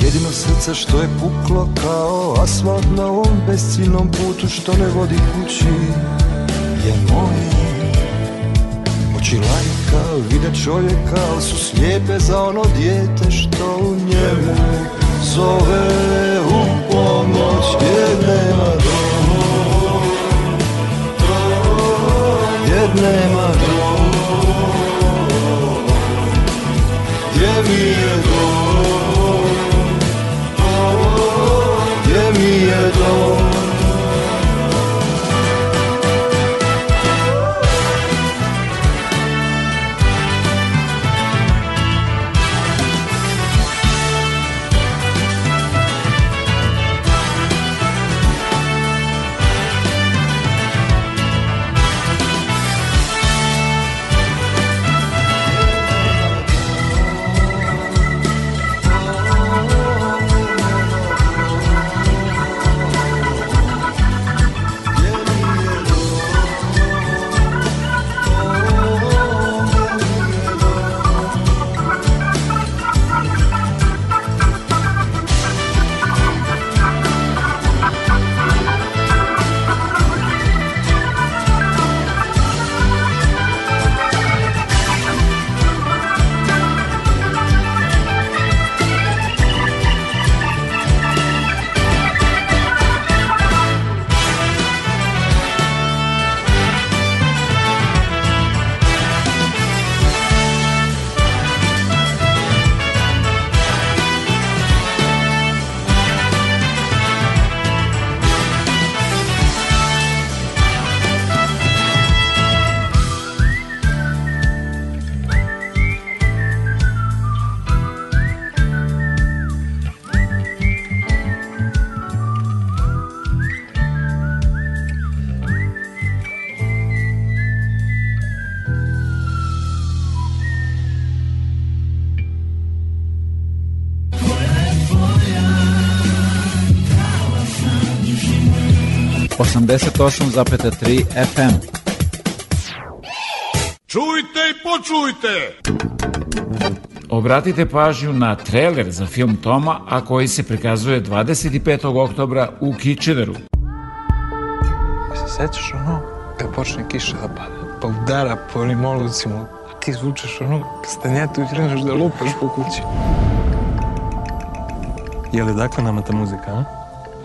Jedino srce što je puklo kao asfalt na ovom besciljnom putu što ne vodi kući je moje Oči lajka vide čovjeka ali su slijepe za ono dijete što u njemu zove u pomoć. Jer nema dom jer nema dom 88,3 FM. Čujte i počujte! Obratite pažnju na trailer za film Toma, a koji se prikazuje 25. oktobra u Kičeveru. Se sećaš ono kad počne kiša da pada, pa udara po onim olucima, a ti zvučeš ono stanjetu i kreneš da lupaš po kući. Je li dakle nama ta muzika, a?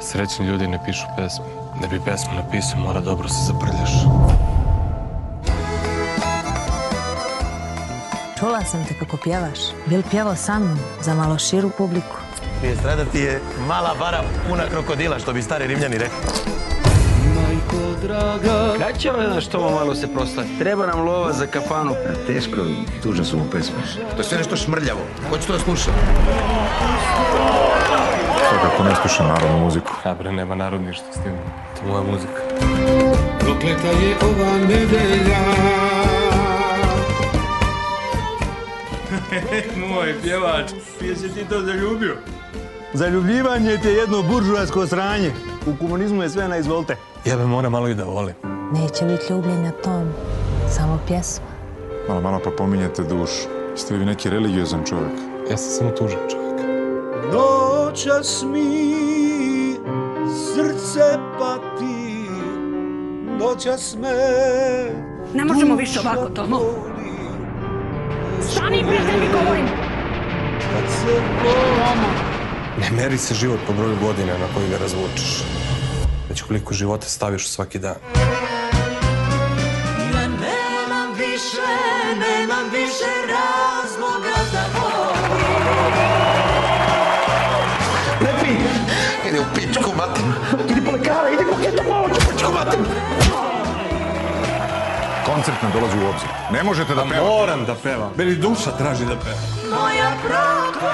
Srećni ljudi ne pišu pesme. Da bi pesmu napisao, mora dobro se zaprljaš. Čula sam te kako pjevaš. Bil pjevao sa mnom za malo širu publiku. Prije strada ti je mala bara puna krokodila, što bi stari rimljani rekli. Majko draga Kad će ovaj naš Tomo malo se proslavi? Treba nam lova za kafanu Teško, tužne su mu pesme. To je sve nešto šmrljavo. Ko će to da sluša? Svakako ne sluša narodnu muziku. A bre, nema narod ništa s tim. To je moja muzika. Prokleta je ova nedelja Moj pjevač, ti si ti to zaljubio? Zaljubljivanje ti je jedno buržuasko sranje. U komunizmu je sve na izvolte. Ja bi mora malo i da volim. Neće biti ljubljenja Tom, samo pjesma. Malo, malo pa pominjete dušu. Ste li vi neki religiozan čovjek? Ja sam samo tužan čovjek. Noćas mi srce pati, noćas me... Ne možemo više ovako, Tomo. Stani, prijatelj, mi govorim. Kad se Tomo... Ne meri se život po broju godina na koji ga razvučeš. Već koliko života staviš u svaki dan. Koncert ne dolazi u obzir. Ne možete da pevate. Moram da pevam. Meni duša traži da pevam. Moja prokleta.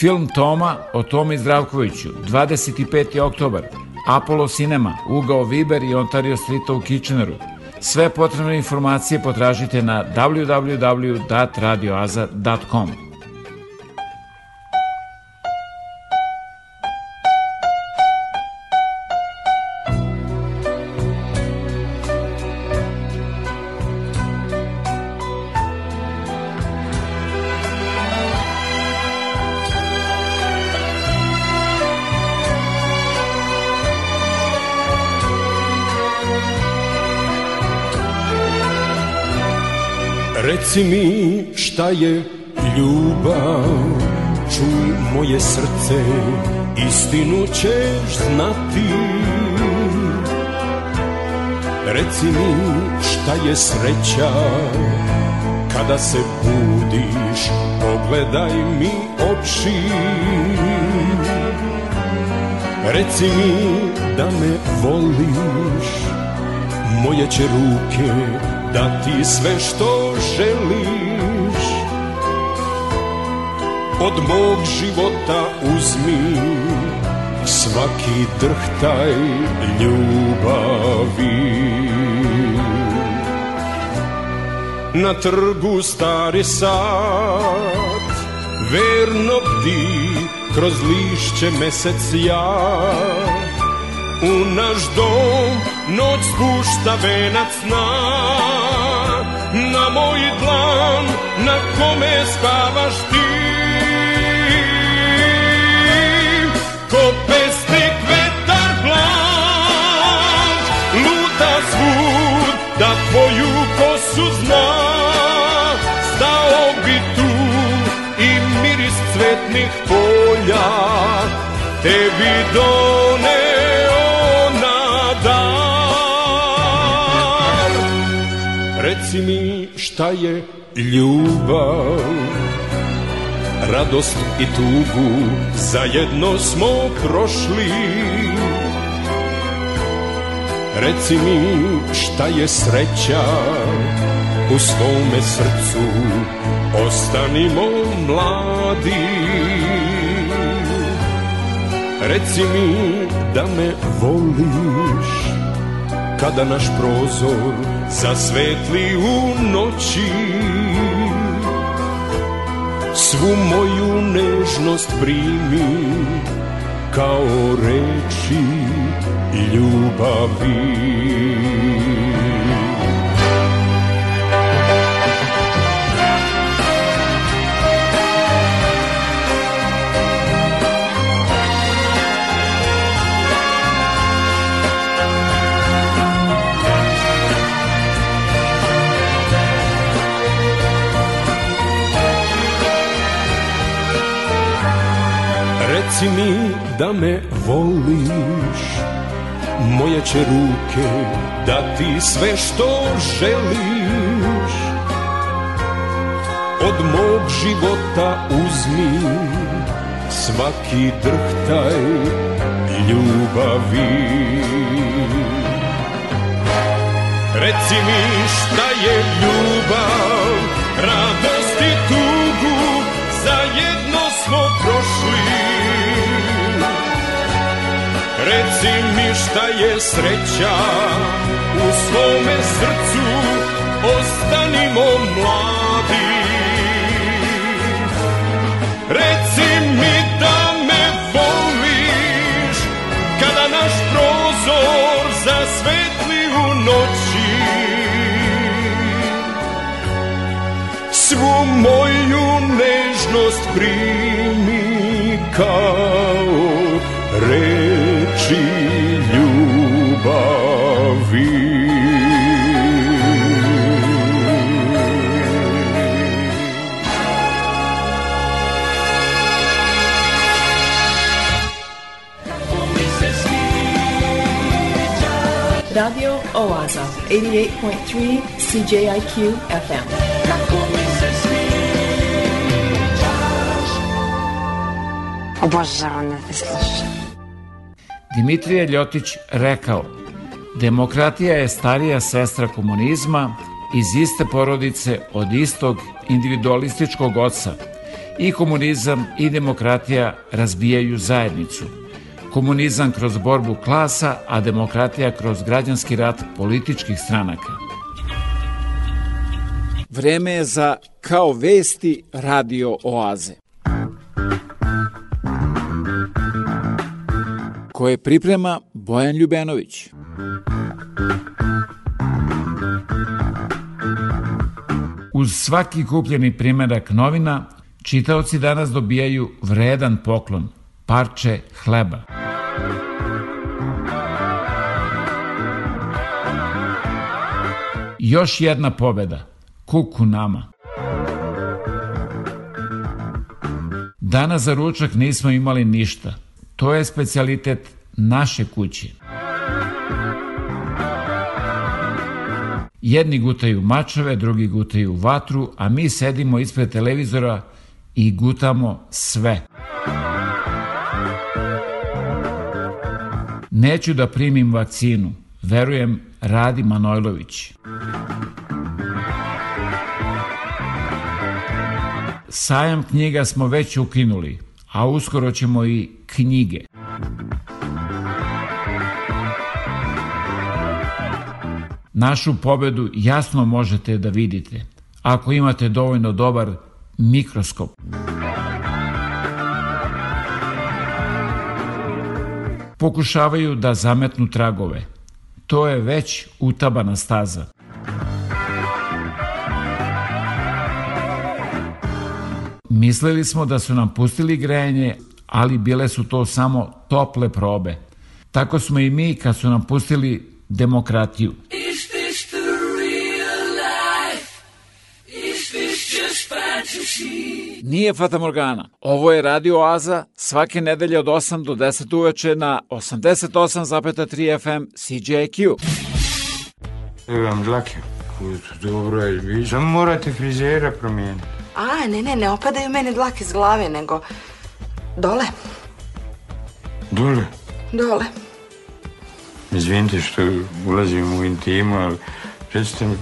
Film Toma o Tomi Zdravkoviću, 25. oktobar, Apollo Cinema, Ugao Viber i Ontario Street u Kitcheneru. Sve potrebne informacije potražite na www.radioaza.com. Reci mi šta je ljubav? Čuj moje srce Istinu ćeš znati. Reci mi šta je sreća Kada se budiš Pogledaj mi oči. Reci mi da me voliš Moje će ruke dati sve što želiš Od mog života uzmi. Svaki drhtaj ljubavi. Na trgu stari sad verno bdi kroz lišće mesec ja. U naš dom noć spušta venac sna Na. moj dlan na kome spavaš ti. Ko pesnik vetar blag Luta svud da tvoju kosu zna. Stao bi tu i miris cvetnih polja Tebi doneo šta je ljubav? Radost i tugu zajedno smo prošli. Reci mi šta je sreća? U svome srcu ostanimo mladi. Reci mi da me voliš Kada naš prozor zasvetli u noći. Svu moju nežnost primi Kao reči ljubavi Reci mi da me voliš. Moje će ruke dati sve što želiš. Od mog života uzmi svaki drhtaj ljubavi. Reci mi šta je ljubav, radost i tugu, zajedno smo prošli. Reci mi šta je sreća, u svome srcu ostanimo mladi. Reci mi da me voliš, kada naš prozor zasvetli u noći. Svu moju nežnost primi kao Oaza, 88.3 CJIQ FM. Obožavam da te slušam. Dimitrije Ljotić rekao Demokratija je starija sestra komunizma iz iste porodice od istog individualističkog oca. I komunizam i demokratija razbijaju zajednicu. Komunizam kroz borbu klasa, a demokratija kroz građanski rat političkih stranaka. Vreme je za Kao vesti radio oaze. koje priprema Bojan Ljubenović. Uz svaki kupljeni primerak novina, čitaoci danas dobijaju vredan poklon, parče hleba. Još jedna pobeda, kuku nama. Danas za ručak nismo imali ništa. To je specijalitet naše kuće. Jedni gutaju mačeve, drugi gutaju vatru, a mi sedimo ispred televizora i gutamo sve. Neću da primim vakcinu, verujem Radi Manojlović. Sajam knjiga smo već ukinuli, a uskoro ćemo i knjige. Našu pobedu jasno možete da vidite ako imate dovoljno dobar mikroskop. Pokušavaju da zametnu tragove. To je već utabana staza. Mislili smo da su nam pustili grejanje, ali bile su to samo tople probe. Tako smo i mi kad su nam pustili demokratiju. Is this the real life? Is this just fantasy? Nije Fata Morgana. Ovo je Radio Oaza svake nedelje od 8 do 10 uveče na 88,3 FM CJQ. Evo vam dlake. Dobro je, vi samo morate frizera promijeniti. A, ne, ne, ne opadaju meni dlake s glave, nego dole, Dole. dole. Izvinite što ulazim u intimu, ali recite mi,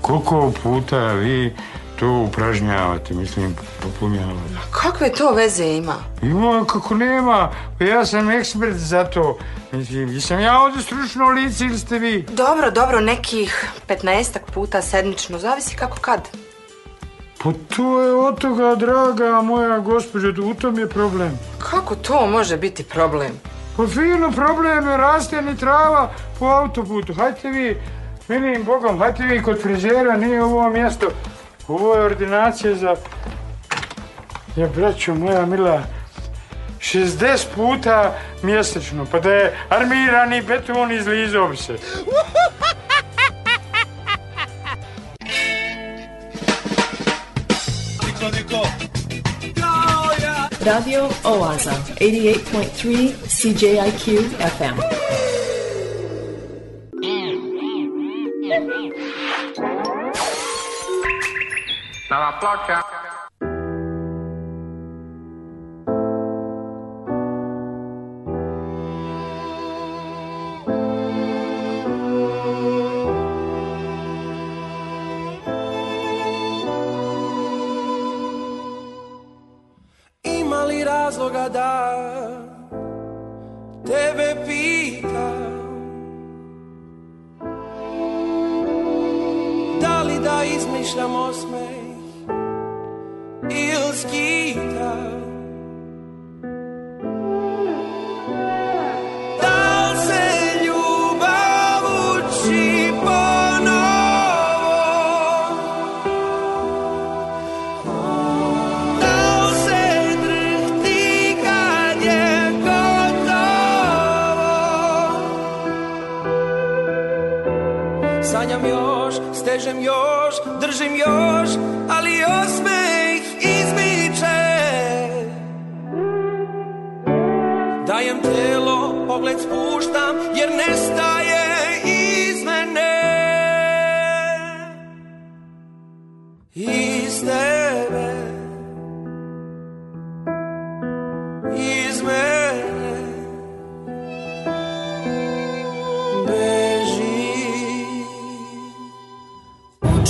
koliko puta vi to upražnjavate, mislim, popunjavate? Kakve to veze ima? Ima, kako nema, ja sam ekspert za to. Mislim, jesam ja ovdje stručno lice ili ste vi? Dobro, dobro, nekih 15 puta sedmično, zavisi kako kad. Pa to je od toga, draga moja gospođo, u tom je problem. Kako to može biti problem? Pa fino, problem je raste ni trava po autoputu. Hajte vi, milim Bogom, hajte vi kod frizera, nije ovo mjesto. Ovo je ordinacija za... Ja, braćo moja mila, 60 puta mjesečno, pa da je armirani beton izlizao bi se. Radio Oaza, 88.3 CJIQ FM. Nova placa. Ima li razloga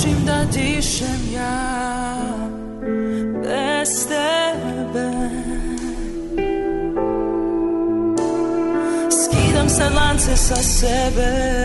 Učim da dišem ja bez tebe Skidam sad lance sa sebe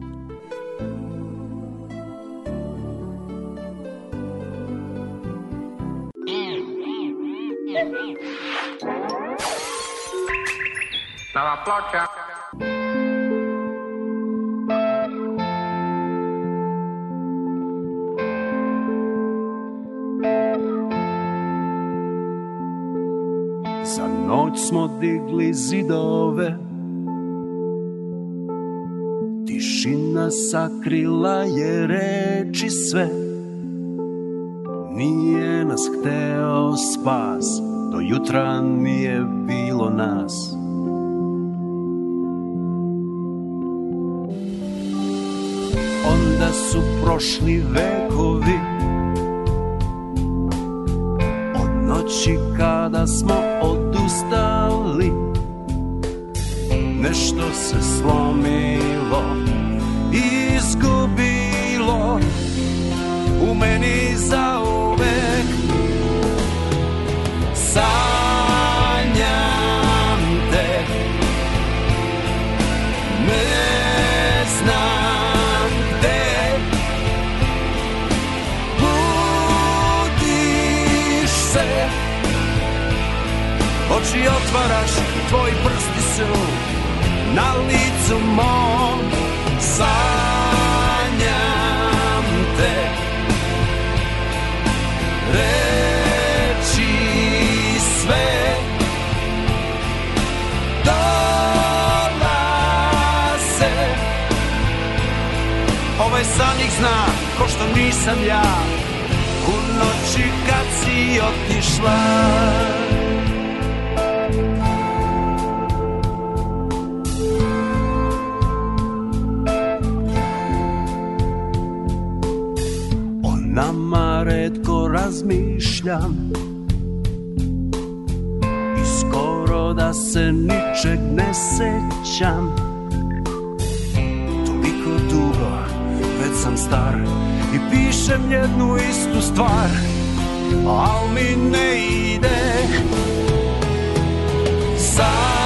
Za noć smo digli zidove. Tišina sakrila je reči sve. Nije nas hteo spas, do jutra nije bilo nas. Onda su prošli vekovi, od noći kada smo odustali, nešto se slomilo, licu mom. Sanjam te, reči sve dolaze Ovaj san ih zna, ko što nisam ja U noći kad si otišla razmišljam. I skoro da se ničeg ne sećam. Toliko dugo, već sam star I pišem jednu istu stvar Al mi ne ide. Sanjam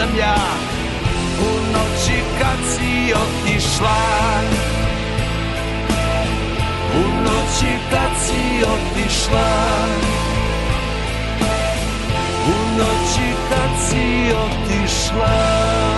nisam ja. U noći kad si otišla. U noći kad si otišla. U noći kad si otišla